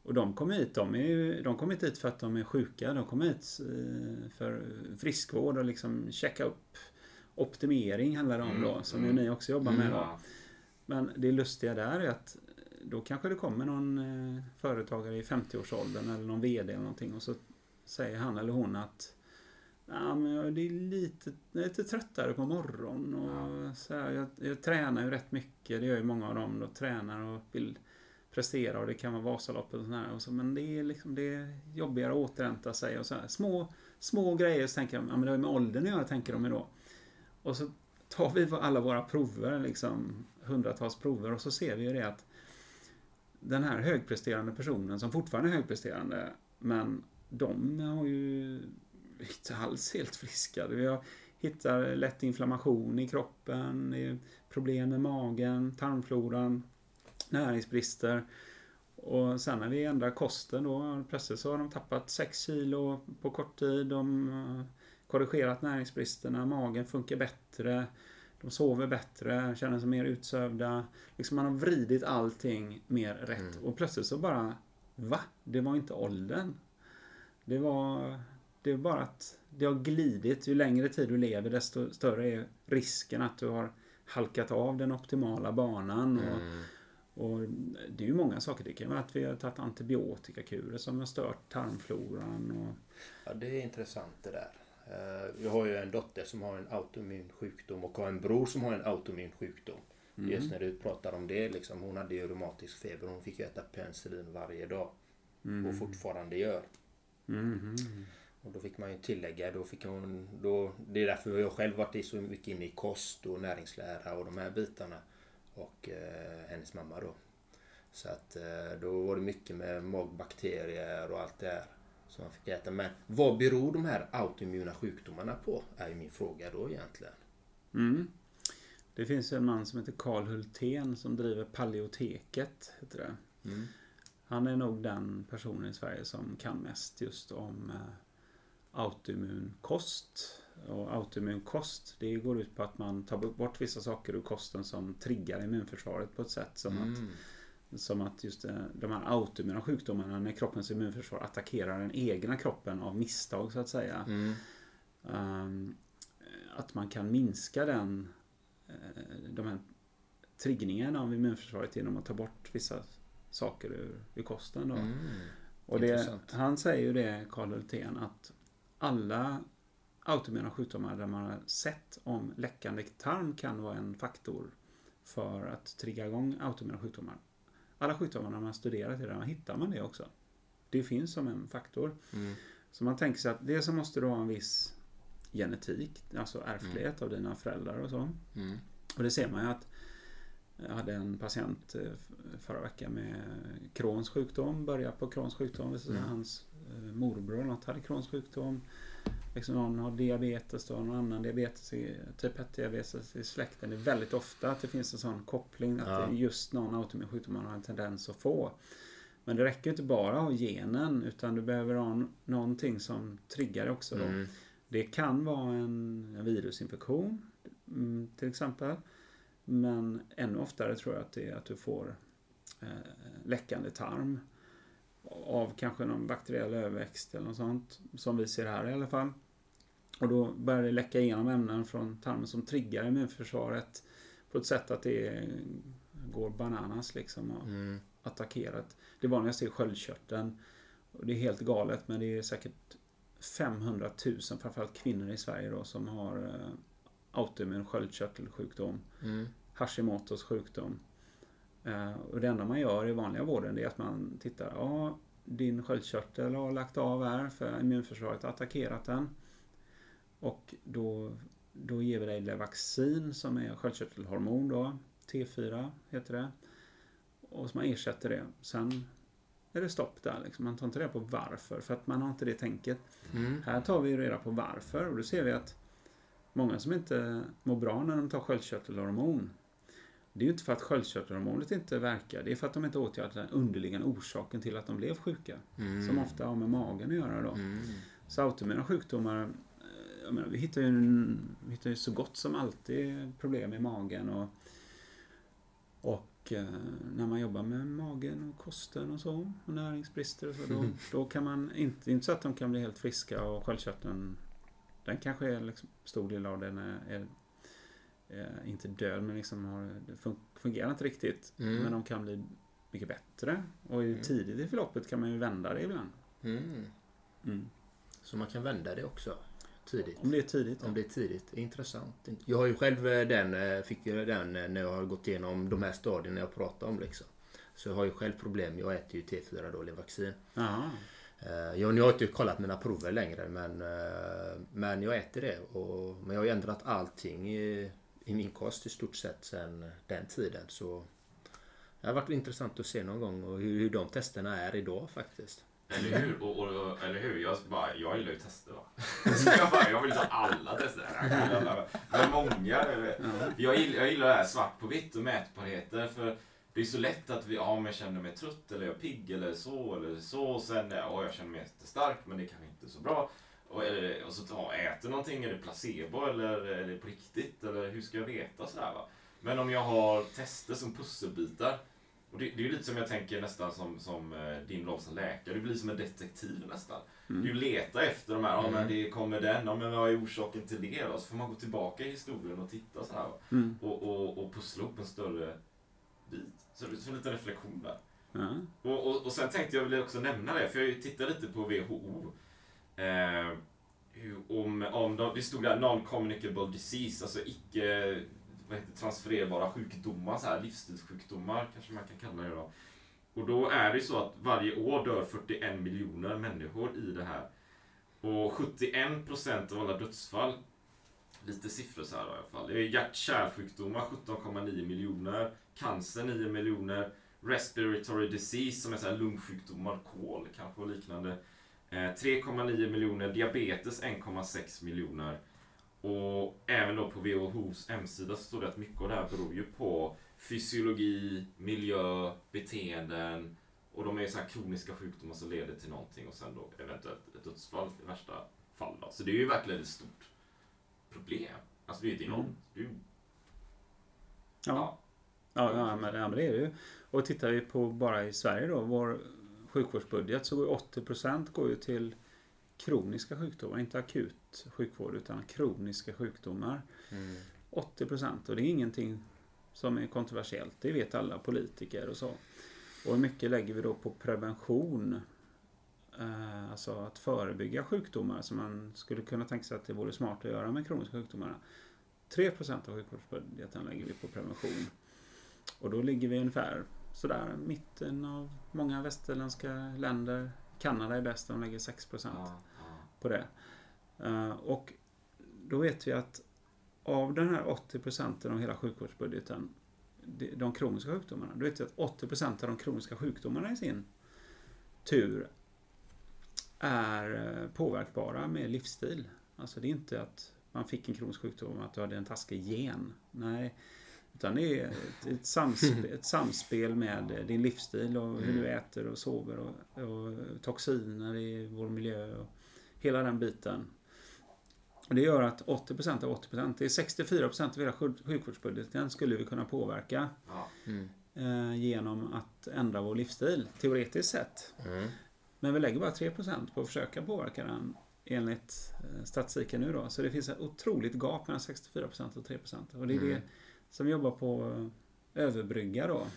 Och de kommer hit, de, är de kommer inte hit för att de är sjuka. De kommer hit eh, för friskvård och liksom checka upp. Optimering handlar det om då, som ju ni också jobbar med. Då. Ja. Men det lustiga där är att då kanske det kommer någon eh, företagare i 50-årsåldern eller någon VD eller någonting och så säger han eller hon att Ja, men jag är lite, jag är lite tröttare på morgonen och så här, jag, jag tränar ju rätt mycket. Det gör ju många av dem. Då, tränar och vill prestera och det kan vara Vasaloppet och sådär. Och så, men det är liksom det är jobbigare att återhämta sig och så här. Små, små grejer så tänker jag, ja men det har ju med åldern att göra tänker de ju då. Och så tar vi alla våra prover, liksom hundratals prover och så ser vi ju det att den här högpresterande personen som fortfarande är högpresterande men de har ju inte alls helt friska. Vi har, hittar lätt inflammation i kroppen, problem med magen, tarmfloran, näringsbrister. Och sen när vi ändrar kosten då, plötsligt så har de tappat 6 kilo på kort tid. De har korrigerat näringsbristerna, magen funkar bättre. De sover bättre, känner sig mer utsövda. Liksom man har vridit allting mer rätt. Och plötsligt så bara, va? Det var inte åldern. Det var, det är bara att det har glidit. Ju längre tid du lever desto större är risken att du har halkat av den optimala banan. Och, och det är ju många saker. Det kan vara att vi har tagit antibiotikakurer som har stört tarmfloran. Och, Ja, det är intressant det där. Eh, Jag har ju en dotter som har en autoimmun sjukdom och har en bror som har en autoimmun sjukdom. Just när du pratar om det liksom. Hon hade ju reumatisk feber. Hon fick ju äta penicillin varje dag. Och fortfarande gör. Och då fick man ju tillägga, då fick hon, då, det är därför jag själv varit så mycket inne i kost och näringslära och de här bitarna. Och eh, hennes mamma då. Så att eh, då var det mycket med magbakterier och allt det här som man fick äta. Men vad beror de här autoimmuna sjukdomarna på? Är min fråga då egentligen. Mm. Det finns en man som heter Karl Hultén som driver Paleoteket. Heter det. Han är nog den personen i Sverige som kan mest just om eh, autoimmun kost. Och autoimmun kost, det går ut på att man tar bort vissa saker ur kosten som triggar immunförsvaret på ett sätt som att som att just eh, de här autoimmuna sjukdomarna när kroppens immunförsvar attackerar den egna kroppen av misstag så att säga. Ehm, att man kan minska den eh, de här triggningarna av immunförsvaret genom att ta bort vissa saker ur, ur kosten. Då. Och det, han säger ju det, Karl Hultén, att alla autoimmuna sjukdomar där man har sett om läckande tarm kan vara en faktor för att trigga igång autoimmuna sjukdomar. Alla sjukdomar när man studerar det där hittar man det också. Det finns som en faktor. Så man tänker sig att det som måste då ha en viss genetik, alltså ärftlighet av dina föräldrar och så. Och det ser man ju att jag hade en patient eh, förra veckan med Crohns sjukdom, började på Crohns sjukdom. Mm. Hans eh, morbror något hade Crohns sjukdom. Liksom någon har diabetes och någon annan diabetes, i, typ 1 diabetes i släkten. Det är väldigt ofta att det finns en sån koppling att Ja. det är just någon autoimmun sjukdom man har en tendens att få. Men det räcker inte bara ha genen utan du behöver ha någonting som triggar också. Då. Mm. Det kan vara en, en virusinfektion mm, till exempel. Men ännu oftare tror jag att det är att du får eh, läckande tarm. Av kanske någon bakteriell överväxt eller något sånt. Som vi ser här i alla fall. Och då börjar det läcka igenom ämnen från tarmen som triggar immunförsvaret på ett sätt att det går bananas liksom och Mm. attackerar. Det vanligaste är sköldkörteln. Och det är helt galet men det är säkert 500 000 framförallt kvinnor i Sverige då som har eh, autoimmun sköldkörtelsjukdom. Mm. Hashimotos sjukdom. Eh, och det enda man gör i vanliga vården är att man tittar. Ja, din sköldkörtel har lagt av här för immunförsvaret har attackerat den. Och då, då ger vi dig Levaxin som är sköldkörtelhormon då. T4 heter det. Och så man ersätter det. Sen är det stopp där. Liksom. Man tar inte reda på varför. För att man har inte det tänket. Mm. Här tar vi reda på varför. Och då ser vi att många som inte mår bra när de tar sköldkörtelhormon. Det är ju inte för att sköldkörtelhormonet inte verkar. Det är för att de inte åtgärdar den underliggande orsaken till att de blev sjuka. Mm. Som ofta har med magen att göra då. Mm. Så autoimmuna sjukdomar, eh, jag menar, vi, hittar ju, vi hittar ju så gott som alltid problem i magen. Och, och eh, när man jobbar med magen och kosten och så, och näringsbrister och så, då, då kan man inte, inte så att de kan bli helt friska och sköldkörteln, den kanske är liksom, stor del av den är, är, är inte död men liksom har, det fun- fungerar inte riktigt. Mm. Men de kan bli mycket bättre. Och i- tidigt i förloppet kan man ju vända det ibland. Mm. Mm. Så man kan vända det också tidigt. Om det är tidigt. Om det är tidigt. Intressant. Jag har ju själv eh, den, eh, fick ju den eh, när jag har gått igenom de här stadierna jag pratar om liksom. Så jag har ju själv problem. Jag äter ju T4 då, Levaxin. Jaha. Eh, Jag, nu har jag inte kollat mina prover längre men, eh, men jag äter det. Och, men jag har ju ändrat allting i, min kost i stort sett sen den tiden. Så det har varit intressant att se någon gång och hur, hur de testerna är idag faktiskt. Eller hur? Och, och, och, eller hur? Jag, bara, jag gillar ju tester va. Så jag, bara, jag vill ta alla tester. Jag gillar alla. Men många. Jag, gillar, jag gillar det här svart på vitt och mätbarheter. För det är så lätt att vi, ja men jag känner mig trött eller jag är pigg eller så eller så. Och sen, ja jag känner mig jättestark men det är kanske inte så bra. Och, eller, och så ja, äter någonting, är det placebo eller är det på riktigt? Eller hur ska jag veta sådär va? Men om jag har tester som pusselbitar och det, det är lite som jag tänker nästan som, som eh, din roll som läkare. Du blir som en detektiv nästan. Du letar efter de här, ja men det kommer den, ja men vad är orsaken till det då? Så får man gå tillbaka i historien och titta så här. Mm. Och, och, och pussla upp en större bit. Så, så lite reflektion där. Och, och, och sen tänkte jag väl också nämna det, för jag tittar lite på WHO. Eh, om, om de, det stod där non-communicable disease, alltså icke vad heter, transfererbara sjukdomar, så här, livsstilssjukdomar kanske man kan kalla det då. Och då är det så att varje år dör 41 miljoner människor i det här. Och 71 procent av alla dödsfall, lite siffror så här då i alla fall. Det är hjärt-kärlsjukdomar 17,9 miljoner, cancer 9 miljoner, respiratory disease som är så här lungsjukdomar, kol kanske och liknande. Eh, 3,9 miljoner, diabetes 1,6 miljoner. Och även då på WHOs hemsida så står det att mycket av det här beror ju på fysiologi, miljö, beteenden och de är ju så här kroniska sjukdomar som leder till någonting och sen då eventuellt ett dödsfall i värsta fall. Då. Så det är ju verkligen ett stort problem. Alltså det är ju ett enormt... Det är ju, Ja. Ja, ja, men det är det ju. Och tittar vi på bara i Sverige då, vår sjukvårdsbudget så går 80% går ju till kroniska sjukdomar, inte akut sjukvård utan kroniska sjukdomar. 80% och det är ingenting som är kontroversiellt. Det vet alla politiker och så. Och hur mycket lägger vi då på prevention? Eh, alltså att förebygga sjukdomar som man skulle kunna tänka sig att det vore smart att göra med kroniska sjukdomar. 3% av sjukvårdsbudgeten lägger vi på prevention. Och då ligger vi ungefär sådär mitten av många västerländska länder. Kanada är bäst, de lägger 6% ja, ja. på det. Eh, och då vet vi att av den här 80 procenten av hela sjukvårdsbudgeten, de- de kroniska sjukdomarna, då vet vi att 80 procent av de kroniska sjukdomarna i sin tur är eh, påverkbara med livsstil. Alltså det är inte att man fick en kronisk sjukdom, att du hade en taskig gen. Nej. Utan det är ett, ett, samspel, ett samspel med din livsstil och hur du äter och sover och, och toxiner i vår miljö och hela den biten. Och det gör att 80% av 80%, det är 64% av hela sjuk- sjukvårdsbudgeten skulle vi kunna påverka Ja. eh, genom att ändra vår livsstil, teoretiskt sett. Men vi lägger bara 3% på att försöka påverka den enligt eh, statistiken nu då. Så det finns ett otroligt gap mellan 64% och 3%. Och det är det som jobbar på att överbrygga då.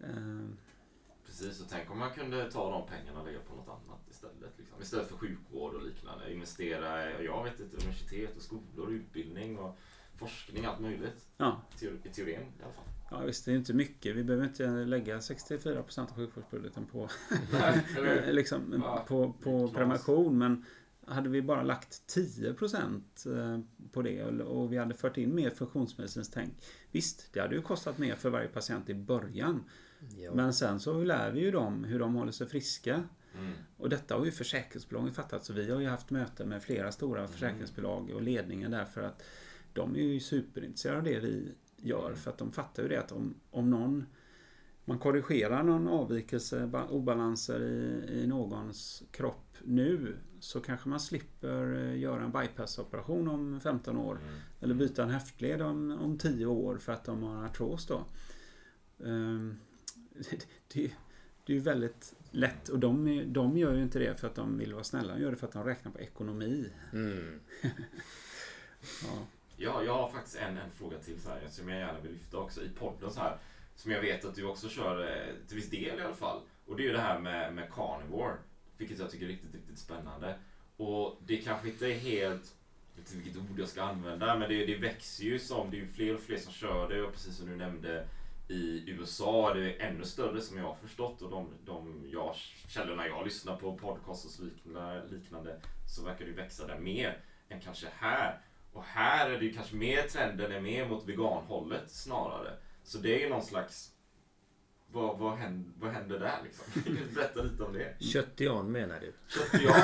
Eh, Precis, och tänk om man kunde ta de pengarna och lägga på något annat istället. Liksom. Istället för sjukvård och liknande. Investera i, jag vet inte, universitet och skolor, utbildning och forskning, allt möjligt. ja, I teorin i alla fall. ja, visst det är inte mycket. Vi behöver inte lägga 64% av sjukvårdsbudgeten på, liksom, Ja, på, på prevention. Men hade vi bara lagt 10% eh, på det och- vi hade fört in mer funktionsmedicinskt tänk. Visst, det hade ju kostat mer för varje patient i början. Ja. Men sen så lär vi ju dem hur de håller sig friska. Mm. Och detta har ju försäkringsbolagen fattat. Så vi har ju haft möten med flera stora försäkringsbolag och ledningen därför att de är ju superintresserade av det vi gör. För att de fattar ju det att om, om någon man korrigerar någon avvikelse, ba- obalanser i, i någons kropp nu så kanske man slipper eh, göra en bypassoperation om 15 år. Eller byta en höftled om, om 10 år för att de har artros då. Ehm, det, det, det är ju väldigt lätt och de, de gör ju inte det för att de vill vara snälla. De gör det för att de räknar på ekonomi. Mm. Ja. Ja, jag har faktiskt en, en fråga till så här, som jag gärna vill lyfta också i podden så här. Som jag vet att du också kör eh, till viss del i alla fall. Och det är ju det här med, med carnivore. Vilket jag tycker är riktigt, riktigt spännande. Och det kanske inte är helt, jag vet inte vilket ord jag ska använda, men det, det växer ju som, det är ju fler och fler som kör det och precis som du nämnde i USA är det ännu större som jag har förstått och de, de jag, källorna jag lyssnar på, podcast och liknande, liknande så verkar det ju växa där mer än kanske här. Och här är det ju kanske mer trenden är mer mot veganhållet snarare. Så det är någon slags vad, vad, händer, vad händer där liksom? Berätta lite om det? Köttian menar du? Köttian.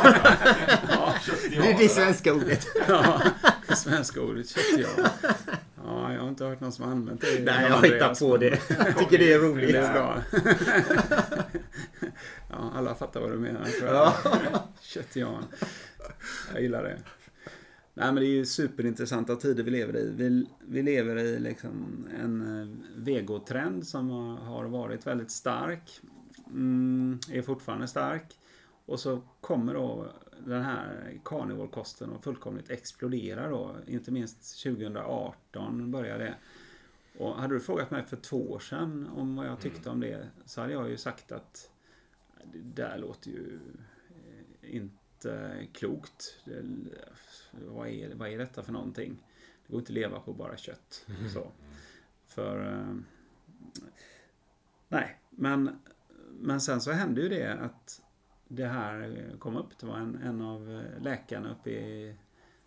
ja, köttian. Det är det svenska ordet. Ja, det svenska ordet köttian. Ja, jag har inte hört någon som har använt det. Nej, jag hittar på det. Jag tycker det är roligt. Det är bra. Ja, alla fattar vad du menar tror jag. Ja. Köttian. Jag gillar det. Nej, men det är ju superintressanta tider vi lever i. Vi, vi lever i liksom en eh, vegotrend som har- varit väldigt stark. Mm, är fortfarande stark. Och så kommer då den här karnivorkosten och fullkomligt explodera då. Inte minst 2018 började det. Och hade du frågat mig för två år sedan om vad jag tyckte om det så hade jag ju sagt att det där låter ju eh, inte klokt. Det, vad, är, vad är detta för någonting? Det går inte att leva på bara kött. Så. För... eh, Nej, men, men sen så hände ju det att det här kom upp. Det var en, en av läkarna uppe i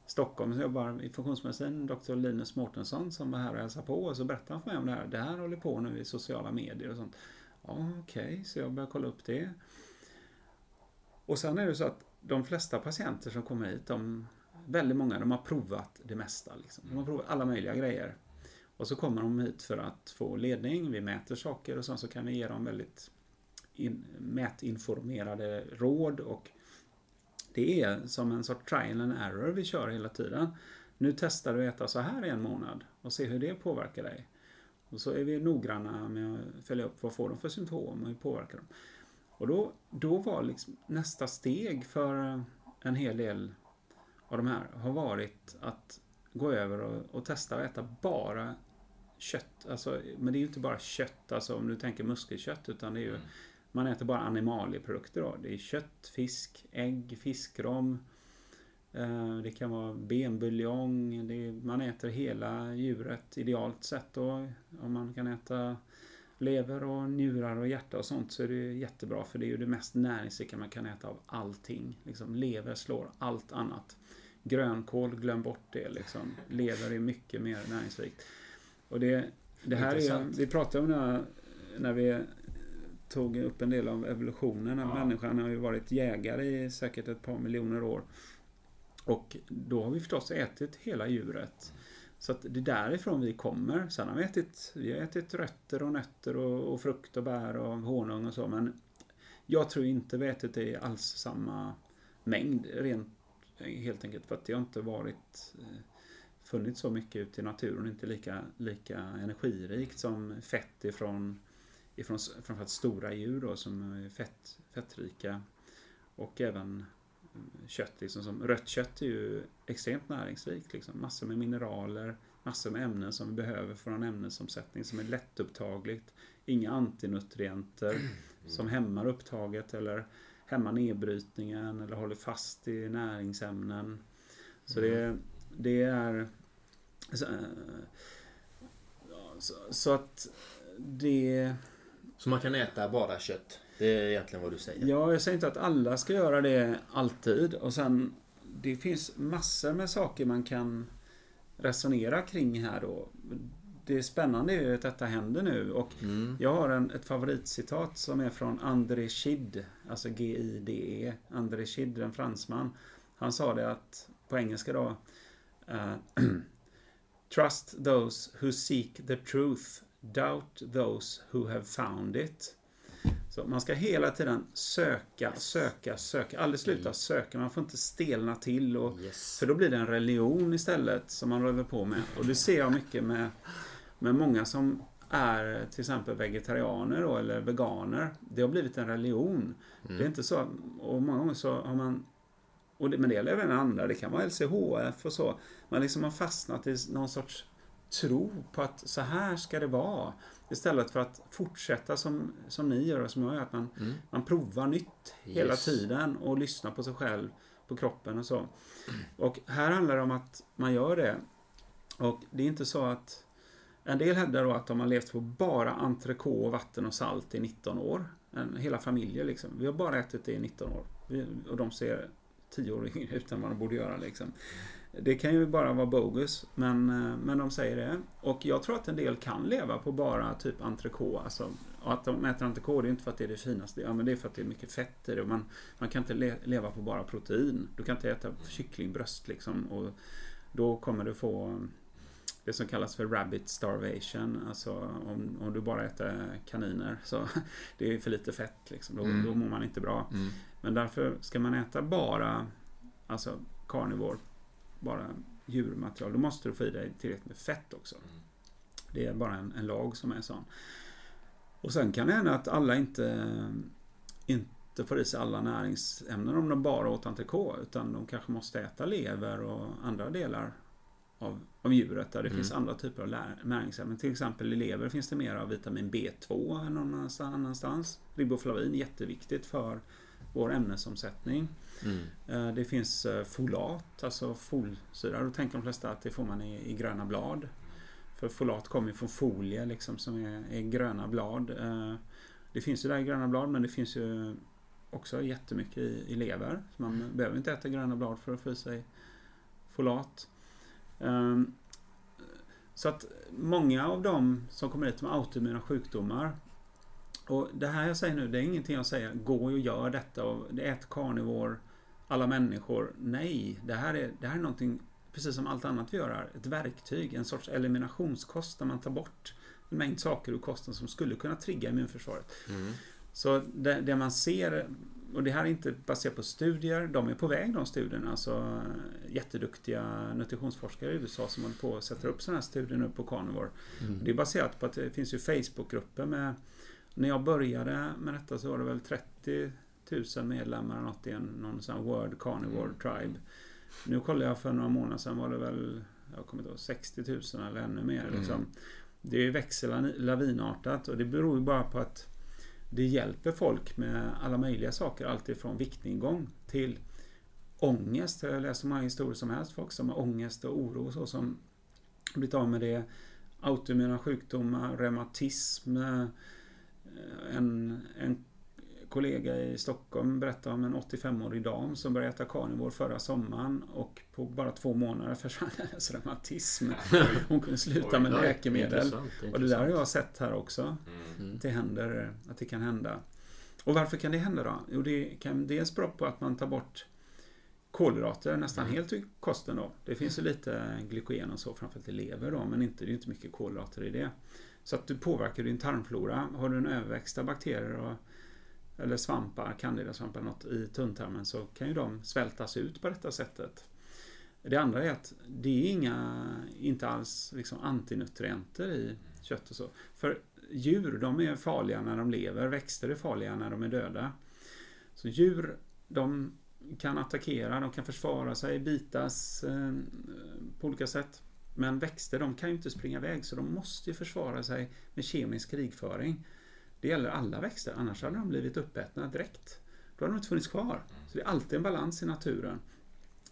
Stockholm som jobbar i funktionsmedicin, Dr. Linus Mårtensson, som var här och hälsade på. Och så berättade han för mig om det här. Det här håller på nu i sociala medier och sånt. Ja, okej, så jag började kolla upp det. Och sen är det så att de flesta patienter som kommer hit, de, väldigt många, de har provat det mesta. Liksom. De har provat alla möjliga grejer. Och så kommer de hit för att få ledning, vi mäter saker och sen så kan vi ge dem väldigt in, mätinformerade råd och det är som en sorts trial and error vi kör hela tiden. Nu testar du att äta så här i en månad och se hur det påverkar dig. Och så är vi noggranna med att följa upp vad får de för symptom och hur påverkar de. Och då, då var liksom nästa steg för en hel del av de här har varit att gå över och, och testa att äta bara kött. Alltså, men det är ju inte bara kött, alltså om du tänker muskelkött, utan det är ju man äter bara animalieprodukter då. Det är kött, fisk, ägg, fiskrom. Eh, Det kan vara benbuljong. Man äter hela djuret idealt sett då. Om man kan äta lever och njurar och hjärta och sånt så är det jättebra för det är ju det mest näringsrika man kan äta av allting. Liksom, lever slår allt annat. Grönkål, glöm bort det liksom. Lever är mycket mer näringsrikt. Och det, det här är, vi pratade om det här när vi tog upp en del av evolutionen. Ja. Människan har ju varit jägare i säkert ett par miljoner år. Och då har vi förstås ätit hela djuret. Så att det är därifrån vi kommer. Sen har vi ätit, vi har ätit rötter och nötter och, och frukt och bär och honung och så. Men jag tror inte vi ätit det i alls samma mängd. Rent, helt enkelt för att det har inte varit eh, funnits så mycket ute i naturen. Inte lika, lika energirikt som fett ifrån, ifrån framförallt stora djur då, som är fett, fettrika. Och även kött. Liksom, som, rött kött är ju extremt näringsrikt. Liksom. Massor med mineraler, massor med ämnen som vi behöver för en ämnesomsättning som är lättupptagligt. Inga antinutrienter som hämmar upptaget eller hämmar nedbrytningen eller håller fast i näringsämnen. Så det, det är... Så, så, så att det... Så man kan äta bara kött? Det är egentligen vad du säger. Ja, jag säger inte att alla ska göra det alltid. Och sen, det finns massor med saker man kan resonera kring här då. Det spännande är ju att detta händer nu och Mm. jag har en, ett favoritcitat som är från André Gide, alltså G-I-D-E. André Gide, en fransman. Han sa det att, på engelska då, eh, Trust those who seek the truth, doubt those who have found it. Så man ska hela tiden söka, söka, söka. Aldrig sluta söka. Man får inte stelna till. Och, Yes. För då blir det en religion istället som man röver på med. Och det ser jag mycket med, med många som är till exempel vegetarianer då, eller veganer. Det har blivit en religion. Det är inte så, och många gånger så har man och det, men det gäller även andra, det kan vara LCHF och så. Man liksom har fastnat i någon sorts tro på att så här ska det vara. Istället för att fortsätta som, som ni gör och som jag gör, att man, man provar nytt hela Yes. tiden och lyssnar på sig själv, på kroppen och så. Och här handlar det om att man gör det. Och det är inte så att en del hävdar då att de har levt på bara entrecote, vatten och salt i 19 år. En, hela familjer liksom. Vi har bara ätit det i 19 år. Vi, och de ser 10 år yngre ut än vad de borde göra liksom. Det kan ju bara vara bogus, men, eh, men de säger det. Och jag tror att en del kan leva på bara typ entrecote. Alltså, och att de äter entrecote det är inte för att det är det finaste, ja, men det är för att det är mycket fett i det. Man, man kan inte le, leva på bara protein. Du kan inte äta kycklingbröst liksom. Och då kommer du få det som kallas för rabbit starvation. Alltså om, om du bara äter kaniner så det är för lite fett liksom. Då, Mm. då mår man inte bra. Mm. Men därför ska man äta bara alltså carnivore, bara djurmaterial. Då måste du få i dig tillräckligt med fett också. Det är bara en, en lag som är sån. Och sen kan det hända att alla inte, inte får i sig alla näringsämnen om de bara åt entrecote. Utan de kanske måste äta lever och andra delar av, av djuret där det Mm. finns andra typer av näringsämnen. Till exempel i lever finns det mer av vitamin B2 än någon annanstans. Riboflavin, jätteviktigt för vår ämnesomsättning. Mm. Eh, Det finns eh, folat, alltså folsyra. Då tänker de flesta att det får man i, i gröna blad. För folat kommer ju från folie liksom som är, är gröna blad. Eh, Det finns ju där i gröna blad men det finns ju också jättemycket i, i lever. Så man behöver inte äta gröna blad för att få i sig folat. Ehm, Så att många av dem som kommer hit med autoimmuna sjukdomar och det här jag säger nu, det är ingenting jag säger, gå och gör detta och ät carnivore, alla människor. Nej, det här är, det här är någonting, precis som allt annat vi gör här, ett verktyg, en sorts eliminationskost där man tar bort en mängd saker ur kosten som skulle kunna trigga immunförsvaret. Så det, det man ser, och det här är inte baserat på studier, de är på väg de studierna. Alltså jätteduktiga nutritionsforskare i USA som håller på att sätta upp sådana här studier nu på carnivore. Det är baserat på att det finns ju Facebookgrupper med när jag började med detta så var det väl 30 000 medlemmar eller något i en, någon sån här World Carnivore Tribe. Nu kollade jag för några månader sedan var det väl, jag kommer inte ihåg, 60 000 eller ännu mer. Liksom. Det växer la- lavinartat och det beror ju bara på att det hjälper folk med alla möjliga saker. Alltifrån viktnedgång till ångest. Jag läser många historier som helst. Folk som har ångest och oro och så som blivit av med det. Autoimmuna sjukdomar, reumatism. Eh, en, en kollega i Stockholm berättade om en 85-årig dam som började äta carnivore förra sommaren och på bara två månader försvann hennes reumatism. Hon kunde sluta med läkemedel. intressant, Och det där har jag sett här också. Mm. Att det händer, att det kan hända. Och varför kan det hända då? Jo, det kan dels bero på att man tar bort kolhydrater nästan helt ur kosten då. Det finns ju lite glykogen och så framförallt i lever då men inte, det är inte mycket kolhydrater i det. Så att du påverkar din tarmflora. Har du en överväxt av bakterier och, eller svampar, candidasvampar något i tunntarmen så kan ju de svältas ut på detta sättet. Det andra är att det är inga, inte alls liksom antinutrienter i kött och så. För djur, de är farliga när de lever. Växter är farliga när de är döda. Så djur, de kan attackera, de kan försvara sig, bitas eh, på olika sätt. Men växter, de kan ju inte springa iväg så de måste ju försvara sig med kemisk krigföring. Det gäller alla växter, annars hade de blivit uppätna direkt. Då hade de inte funnits kvar. Så det är alltid en balans i naturen.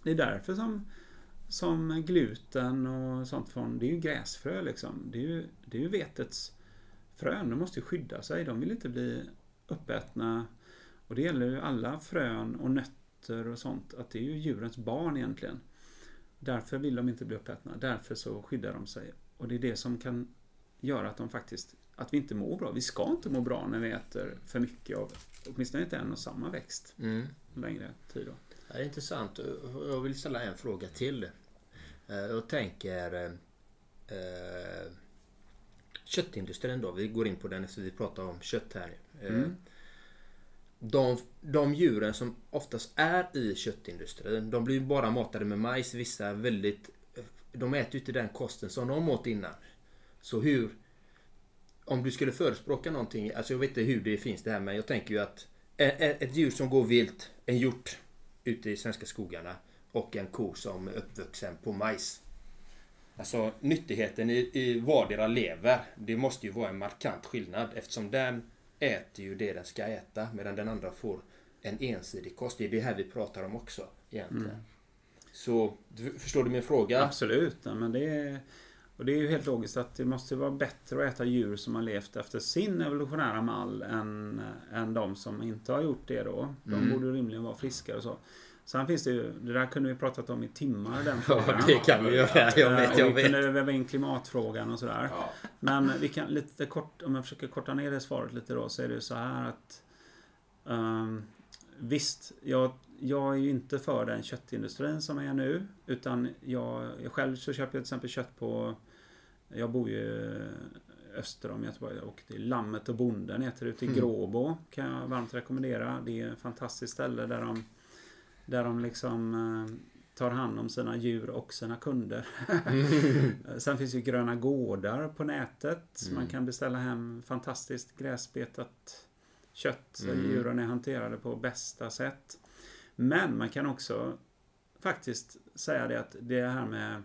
Det är därför som, som gluten och sånt från, det är ju gräsfrö liksom. Det är ju, det är ju vetets frön, de måste ju skydda sig. De vill inte bli uppätna. Och det gäller ju alla frön och nötter och sånt, att det är ju djurens barn egentligen. Därför vill de inte bli uppätna, därför så skyddar de sig. Och det är det som kan göra att de faktiskt, att vi inte mår bra. Vi ska inte må bra när vi äter för mycket av, åtminstone inte en och samma växt. Mm. Längre tid då. Det är intressant. Jag vill ställa en fråga till. Eh, Jag tänker eh, köttindustrin då. Vi går in på den efter vi pratar om kött här. Eh, Mm. De, de djuren som oftast är i köttindustrin, de blir ju bara matade med majs. Vissa är väldigt... De äter ju inte den kosten som de åt innan. Så hur... Om du skulle förespråka någonting, alltså jag vet inte hur det finns det här men jag tänker ju att ett djur som går vilt, en hjort ute i svenska skogarna och en ko som är uppvuxen på majs. Alltså nyttigheten i, i vardera lever, det måste ju vara en markant skillnad eftersom den äter ju det den ska äta medan den andra får en ensidig kost. Det är det här vi pratar om också egentligen. Mm. Så förstår du min fråga? Absolut, ja, men det är, och det är ju helt logiskt att det måste vara bättre att äta djur som har levt efter sin evolutionära mall än, än de som inte har gjort det då. De Mm. borde rimligen vara friskare och så. Sen finns det ju, det där kunde vi pratat om i timmar den Ja, frågan. det kan vi göra. Jag vet, jag vi vet. kunde väva in klimatfrågan och sådär. Ja. Men vi kan lite kort, om jag försöker korta ner det svaret lite då, så är det ju så här att ehm, Visst, jag, jag är ju inte för den köttindustrin som är nu. Utan jag, jag själv så köper jag till exempel kött på Jag bor ju öster om Göteborg och det är Lammet och Bonden heter det ute i Mm. Gråbo. Kan jag varmt rekommendera. Det är ett fantastiskt ställe där de Där de liksom eh, tar hand om sina djur och sina kunder. Sen finns ju Gröna Gårdar på nätet. Så Man kan beställa hem fantastiskt gräsbetat kött. Mm. djuren är hanterade på bästa sätt. Men man kan också faktiskt säga det att det här med eh,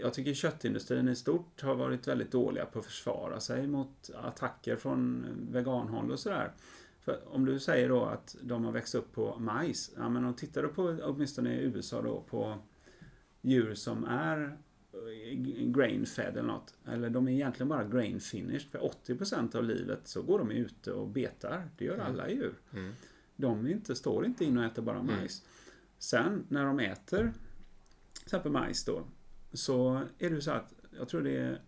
jag tycker köttindustrin i stort har varit väldigt dåliga på att försvara sig mot attacker från veganhåll och sådär. För om du säger då att de har växt upp på majs. Ja, men om tittar du på, åtminstone i USA då, på djur som är eh, grain fed eller något. Eller de är egentligen bara grain finished. För 80% av livet så går de ute och betar. Det gör alla djur. Mm. De inte, står inte in och äter bara majs. Sen när de äter till exempel majs då. Så är det så att jag tror det är,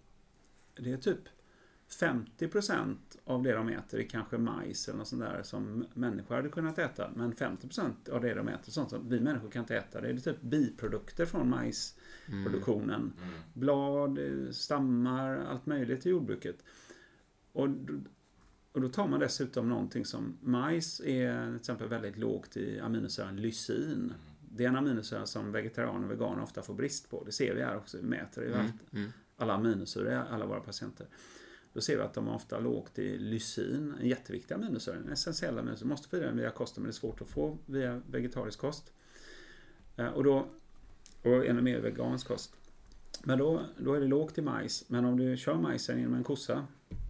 det är typ 50% av det de äter är kanske majs eller något sånt där som människor hade kunnat äta. Men 50% av det de äter sånt som vi människor kan inte äta. Det är typ biprodukter från majsproduktionen. Blad, eh, stammar, allt möjligt i jordbruket. Och, och då tar man dessutom någonting som majs är till exempel väldigt lågt i aminosyran lysin. Det är en aminosyra som vegetarianer och veganer ofta får brist på. Det ser vi här också. Vi mäter ju allt, mm. alla aminosyror i alla våra patienter. Då ser vi att de har ofta lågt i lysin, en jätteviktig aminosyra, en essentiell aminosyra. måste få i den via kosten men det är svårt att få via vegetarisk kost. Eh, Och då, och ännu mer vegansk kost. Men då, då är det lågt i majs. Men om du kör majsen genom en kossa,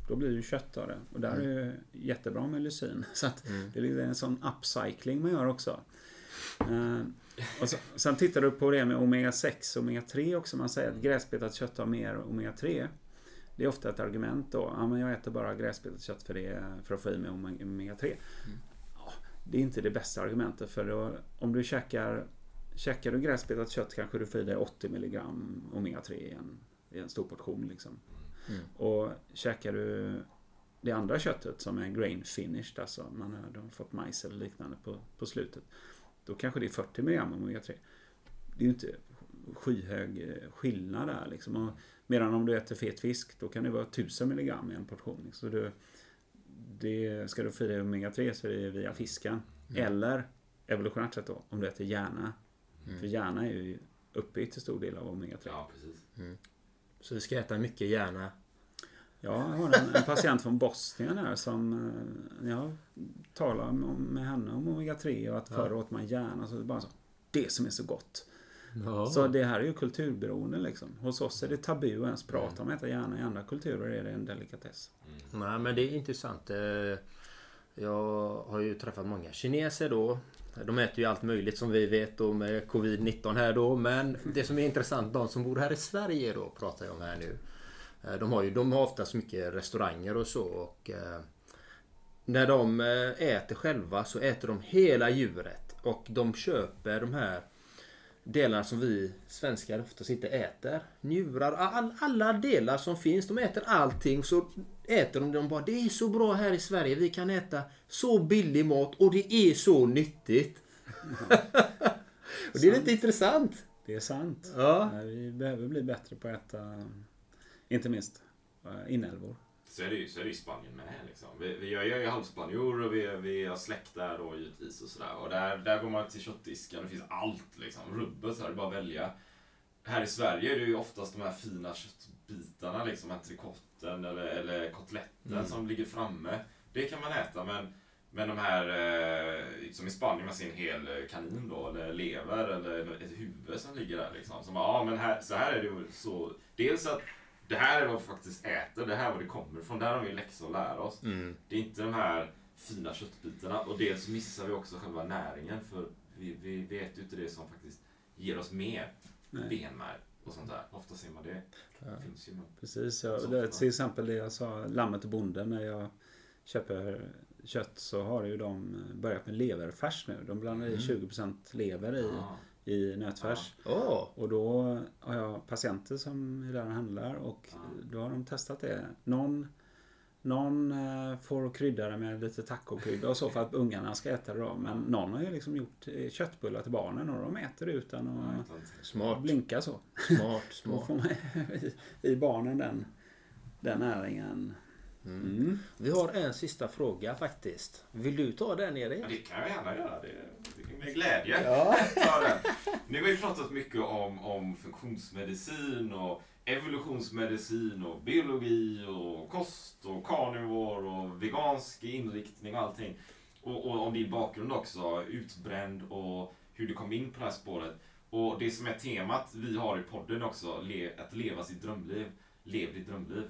då blir det ju kött av det. Och där är det jättebra med lysin. Så att det är en sån upcycling man gör också. Och så, sen tittar du på det med omega-6 och omega-3 också. Man säger att gräsbetat kött har mer omega-3. Det är ofta ett argument då. Ja, men jag äter bara gräsbetat kött för, det, för att få i mig omega- omega-3. Ja, det är inte det bästa argumentet. För då, om du käkar, käkar du gräsbetat kött kanske du får i dig 80 mg omega-3 i en, i en stor portion. Liksom. Och käkar du det andra köttet som är grain finished, alltså man har fått majs eller liknande på, på slutet. Då kanske det är 40 mg omega-3. Det är ju inte skyhög eh, skillnad där liksom. Och medan om du äter fet fisk, då kan det vara 1000 mg i en portion. Så du, det, ska du få i dig omega-3 så är det via fisken. Eller evolutionärt sett då, om du äter hjärna. För hjärna är ju uppbyggt till stor del av omega-3. Ja, precis. Så vi ska äta mycket gärna. Ja, jag har en, en patient från Bosnien här som eh, när jag talar med, henne om omega-3 och att förr åt man gärna så bara så. Det som är så gott. Ja. Så det här är ju kulturberoende liksom. Hos oss är det tabu att ens prata om att äta hjärna. I andra kulturer är det en delikatess. Nej men det är intressant. Eh, Jag har ju träffat många kineser då. De äter ju allt möjligt som vi vet då med Covid-19 här då. Men det som är intressant, de som bor här i Sverige då pratar jag om här nu. Eh, De har ju de har oftast mycket restauranger och så. Och, eh, när de eh, äter själva så äter de hela djuret. Och de köper de här delarna som vi svenskar oftast inte äter. Njurar, all, alla delar som finns. De äter allting. Så äter de de bara. Det är så bra här i Sverige. Vi kan äta så billig mat och det är så nyttigt. och det är lite intressant. Det är sant. Ja. Vi behöver bli bättre på att äta, inte minst, eh, inälvor. Så är det ju, så är det ju Spanien med. Liksom. Vi, vi, jag är ju halvspanjor och vi, vi har släkt där då givetvis och sådär. Och där, där går man till köttdisken och det finns allt liksom. Rubbet så här, det är bara att välja. Här i Sverige är det ju oftast de här fina köttbitarna liksom. Entrecoten eller, eller kotletten som ligger framme. Det kan man äta men men de här, eh, som i Spanien, man ser en hel eh, kanin då, eller lever, eller ett huvud som ligger där liksom. Som, ja men här, så här är det ju så. Dels att det här är vad vi faktiskt äter, det här är var det kommer ifrån. Där har vi en läxa att lära oss. Det är inte de här fina köttbitarna. Och dels missar vi också själva näringen. För vi, vi vet ju inte det som faktiskt ger oss mer benmärg och sånt där. Ofta ser man det. Det finns ju Precis, ja. Så, det, ja. till exempel det jag sa, lammet och bonden. När jag köper kött så har ju de börjat med leverfärs nu. De blandar i 20% lever i, Ja. I nötfärs. Åh, Och då har jag patienter som är där och handlar och då har de testat det. Någon, någon eh, får krydda det med lite tacokrydda och så för att ungarna ska äta det då. Men någon har ju liksom gjort eh, köttbullar till barnen och de äter det utan att smart, blinka så. smart, Då smart. får man i, i barnen den, den näringen. Mm. Vi har en sista fråga faktiskt. Vill du ta den Erik? Ja, det kan jag gärna göra. Det, det med glädje. Ta den. Nu har vi pratat mycket om, om funktionsmedicin och evolutionsmedicin och biologi och kost och carnivore och vegansk inriktning och allting. Och, och om din bakgrund också, utbränd och hur du kom in på det här spåret. Och det som är temat vi har i podden också, le, att leva sitt drömliv. Lev ditt drömliv.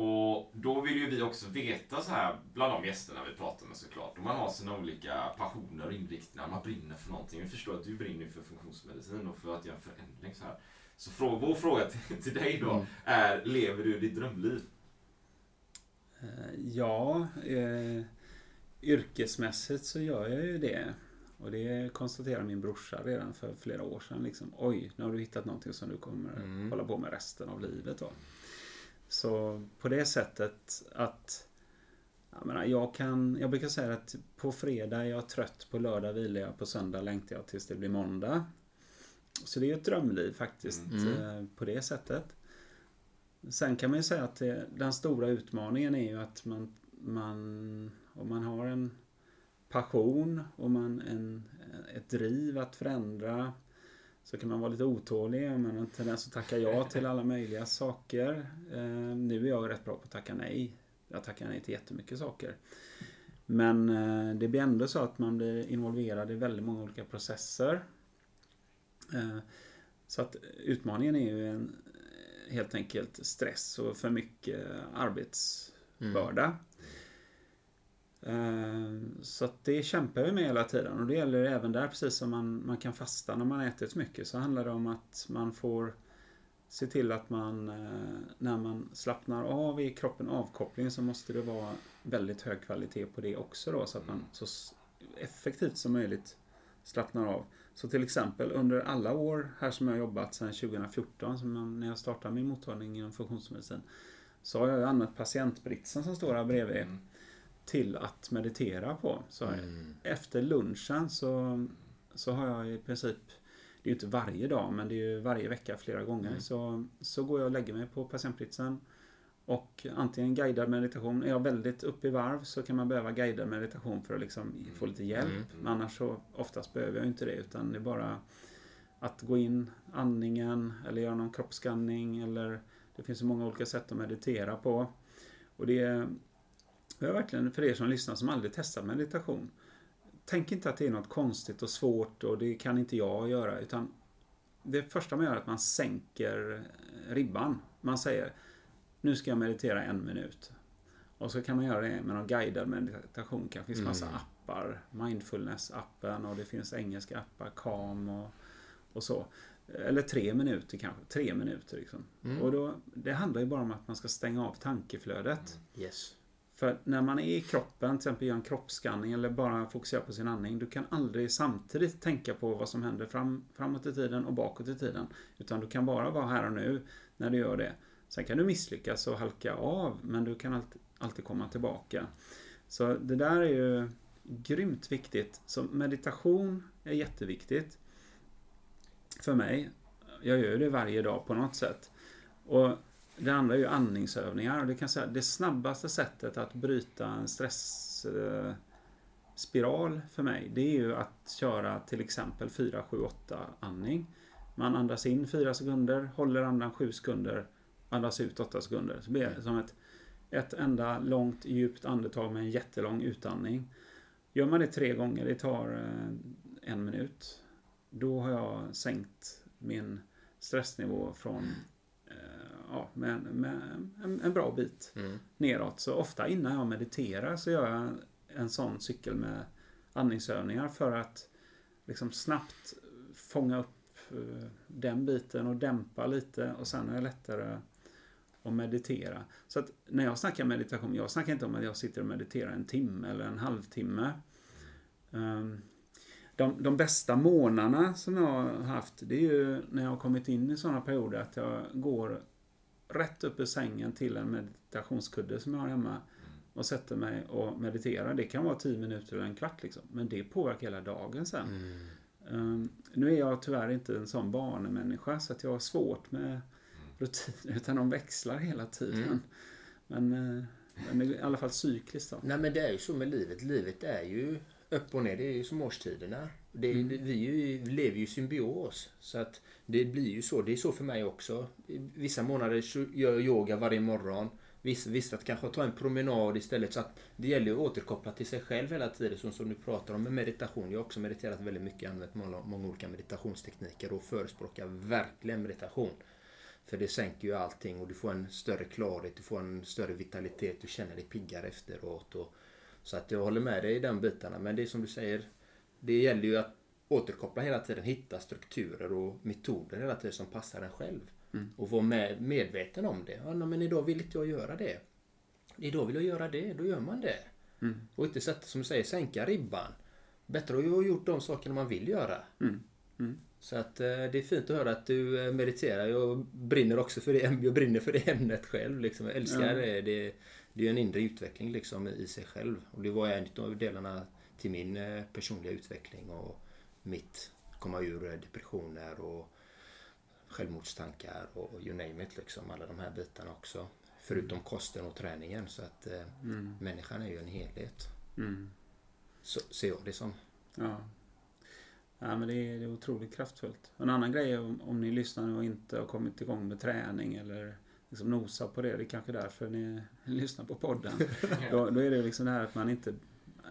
Och då vill ju vi också veta så här, bland de gästerna vi pratar med såklart, om man har sina olika passioner och inriktningar, man brinner för någonting. Vi förstår att du brinner för funktionsmedicin och för att göra en förändring så här. Så frå, vår fråga till, till dig då är, lever du ditt drömliv? Eh, Ja, eh, yrkesmässigt så gör jag ju det. Och det konstaterar min brorsa redan för flera år sedan. Liksom, Oj, nu har du hittat någonting som du kommer hålla på med resten av livet. Då. Så på det sättet att jag, menar, jag, kan, jag brukar säga att på fredag är jag trött, på lördag vilar jag, på söndag längtar jag tills det blir måndag. Så det är ju ett drömliv faktiskt eh, på det sättet. Sen kan man ju säga att det, den stora utmaningen är ju att man, man om man har en passion och man en, ett driv att förändra så kan man vara lite otålig man har en tendens att tacka ja till alla möjliga saker. Eh, nu är jag rätt bra på att tacka nej. Jag tackar nej till jättemycket saker. Men eh, det blir ändå så att man blir involverad i väldigt många olika processer. Eh, så att utmaningen är ju en, helt enkelt stress och för mycket arbetsbörda. Eh, Så att det kämpar vi med hela tiden. Och det gäller även där precis som man, man kan fasta när man ätit så mycket så handlar det om att man får se till att man eh, när man slappnar av i kroppen avkoppling så måste det vara väldigt hög kvalitet på det också då så att man så s- effektivt som möjligt slappnar av. Så till exempel under alla år här som jag har jobbat sedan 2014 som när jag startade min mottagning inom funktionsmedicin så har jag ju använt patientbritsen som står här bredvid till att meditera på. Så efter lunchen så, så har jag i princip, det är ju inte varje dag men det är ju varje vecka flera gånger. Mm. Så, så går jag och lägger mig på patientplatsen och antingen guidad meditation, är jag väldigt uppe i varv så kan man behöva guidad meditation för att liksom få lite hjälp. Mm. Men annars så oftast behöver jag inte det utan det är bara att gå in andningen eller göra någon kroppsskanning eller det finns så många olika sätt att meditera på. Och det är, det är verkligen för er som lyssnar som aldrig testat meditation. Tänk inte att det är något konstigt och svårt och det kan inte jag göra utan det första man gör är att man sänker ribban. Man säger nu ska jag meditera en minut. Och så kan man göra det med någon guidad meditation. Det finns massa Mm. appar. Mindfulness-appen och det finns engelska appar, Calm och, och så. Eller tre minuter kanske. Tre minuter liksom. Mm. Och då, det handlar ju bara om att man ska stänga av tankeflödet. Yes. För när man är i kroppen, till exempel gör en kroppsskanning eller bara fokuserar på sin andning. Du kan aldrig samtidigt tänka på vad som händer fram, framåt i tiden och bakåt i tiden. Utan du kan bara vara här och nu när du gör det. Sen kan du misslyckas och halka av, men du kan alltid, alltid komma tillbaka. Så det där är ju grymt viktigt. Så meditation är jätteviktigt för mig. Jag gör det varje dag på något sätt. Och det andra är ju andningsövningar. Och det kan säga det snabbaste sättet att bryta en stressspiral för mig, det är ju att köra till exempel 4, 7, 8 andning. Man andas in 4 sekunder, håller andan 7 sekunder, andas ut 8 sekunder. Så blir det som ett, ett enda långt djupt andetag med en jättelång utandning. Gör man det tre gånger, det tar eh, en minut, då har jag sänkt min stressnivå från ja, med, med en, en bra bit Mm. neråt. Så ofta innan jag mediterar så gör jag en sån cykel med andningsövningar för att liksom snabbt fånga upp eh, den biten och dämpa lite och sen är det lättare att meditera. Så att när jag snackar meditation, jag snackar inte om att jag sitter och mediterar en timme eller en halvtimme. Ehm, De, de bästa månaderna som jag har haft, det är ju när jag har kommit in i sådana perioder att jag går rätt upp ur sängen till en meditationskudde som jag har hemma och sätter mig och mediterar. Det kan vara 10 minuter eller en kvart liksom. Men det påverkar hela dagen sen. Um, nu är jag tyvärr inte en sån barnemänniska så att jag har svårt med rutiner utan de växlar hela tiden. Mm. Men, eh, men är i alla fall cykliskt då. Nej men det är ju så med livet. Livet är ju upp och ner. Det är ju som årstiderna. Det Mm. Vi ju, lever ju i symbios. Så att det blir ju så. Det är så för mig också. Vissa månader gör jag yoga varje morgon. Vissa, vissa att kanske ta en promenad istället. Så att det gäller att återkoppla till sig själv hela tiden. Som, som du pratar om med meditation. Jag har också mediterat väldigt mycket. Använt många, många olika meditationstekniker och förespråkar verkligen meditation. För det sänker ju allting och du får en större klarhet, du får en större vitalitet, du känner dig piggare efteråt. Och, så att jag håller med dig i den bitarna. Men det är som du säger, det gäller ju att återkoppla hela tiden, hitta strukturer och metoder hela tiden som passar en själv. Och vara med, medveten om det. Ja, men idag vill inte jag göra det. Idag vill jag göra det, då gör man det. Och inte sätta, som du säger, sänka ribban. Bättre att ha gjort de sakerna man vill göra. Så att eh, det är fint att höra att du eh, mediterar. Jag brinner också för det, jag brinner för det ämnet själv. Liksom. Jag älskar det. det. Det är en inre utveckling liksom, i sig själv. Och det var en av delarna till min eh, personliga utveckling och mitt komma ur eh, depressioner och självmordstankar och you name it. Liksom, alla de här bitarna också. Förutom kosten och träningen. Så att eh, människan är ju en helhet. Mm. Så ser jag det som. Ja. Ja, men det är, det är otroligt kraftfullt. En annan grej är om, om ni lyssnar nu och inte har kommit igång med träning eller liksom nosar på det. Det är kanske därför ni lyssnar på podden. då, då är det liksom det här att man inte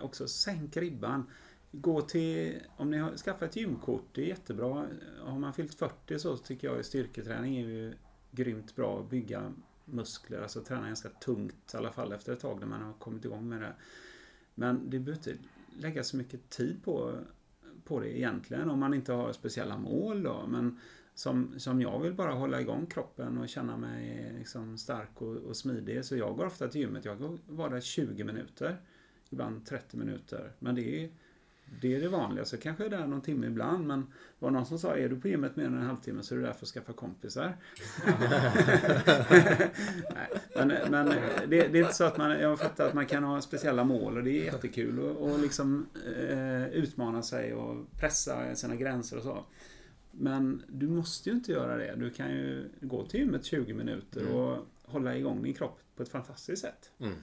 också sänk ribban. Gå till, om ni har skaffat ett gymkort, det är jättebra. Har man fyllt 40 så tycker jag styrketräning är ju grymt bra att bygga muskler, alltså träna ganska tungt i alla fall efter ett tag när man har kommit igång med det. Men det behöver inte lägga så mycket tid på, på det egentligen om man inte har speciella mål då. Men som, som jag vill bara hålla igång kroppen och känna mig liksom stark och, och smidig. Så jag går ofta till gymmet. Jag går bara där 20 minuter. Ibland 30 minuter. Men det är det är det vanliga. Så kanske jag är där någon timme ibland. Men var någon som sa, är du på gymmet mer än en halvtimme så är du där för att skaffa kompisar. Nej, men men det, det, är inte så att man, jag fattar att man kan ha speciella mål och det är jättekul. Och, och liksom eh, utmana sig och pressa sina gränser och så. Men du måste ju inte göra det. Du kan ju gå till gymmet 20 minuter Mm. och hålla igång din kropp på ett fantastiskt sätt. Mm.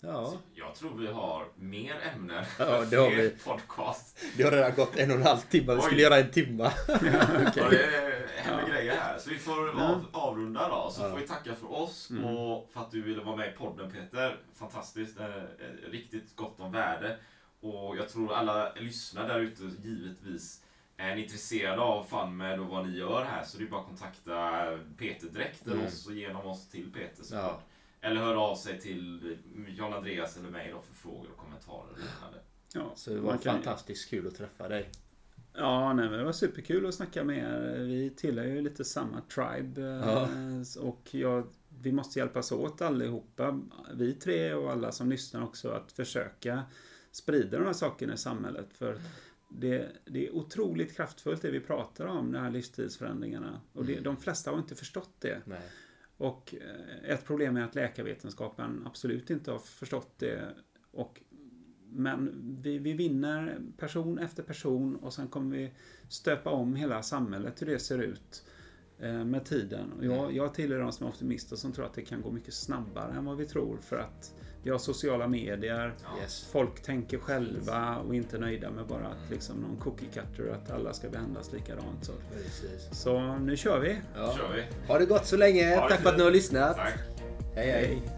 Ja, Jag tror vi har mer ämnen Ja, för det har fler vi. podcast. det har redan gått en och en halv timme. Vi skulle Oj. göra en timma. Ja, det händer grejer här. Så vi får av, avrunda då. Så Ja. får vi tacka för oss Mm. och för att du ville vara med i podden Peter. Fantastiskt. Riktigt gott om värde. Och jag tror alla lyssnare där ute givetvis är ni intresserade av FunMed och vad ni gör här så det är bara att kontakta Peter direkt eller Mm. oss och genom oss till Peter. Så Ja. Eller höra av sig till Jan Andreas eller mig då för frågor och kommentarer och liknande. Ja, Så det var kan- fantastiskt kul att träffa dig. Ja, nej, men det var superkul att snacka med er. Vi tillhör ju lite samma tribe. eh, Ja. Och jag, vi måste hjälpas åt allihopa, vi tre och alla som lyssnar också, att försöka sprida de här sakerna i samhället. För det, det är otroligt kraftfullt det vi pratar om, de här livsstilsförändringarna. Och det, de flesta har inte förstått det. Nej. Och eh, ett problem är att läkarvetenskapen absolut inte har förstått det. Och, men vi, vi vinner person efter person och sen kommer vi stöpa om hela samhället hur det ser ut eh, med tiden. Jag, jag tillhör de som är optimister som tror att det kan gå mycket snabbare än vad vi tror för att vi har sociala medier, Yes. folk tänker själva och inte är nöjda med bara att liksom någon cookie cutter, att alla ska behandlas likadant. Så, Precis. så nu kör vi! Ja. kör vi. Ha det gott så länge. Tack för att ni har lyssnat. Tack. hej. hej. Hej!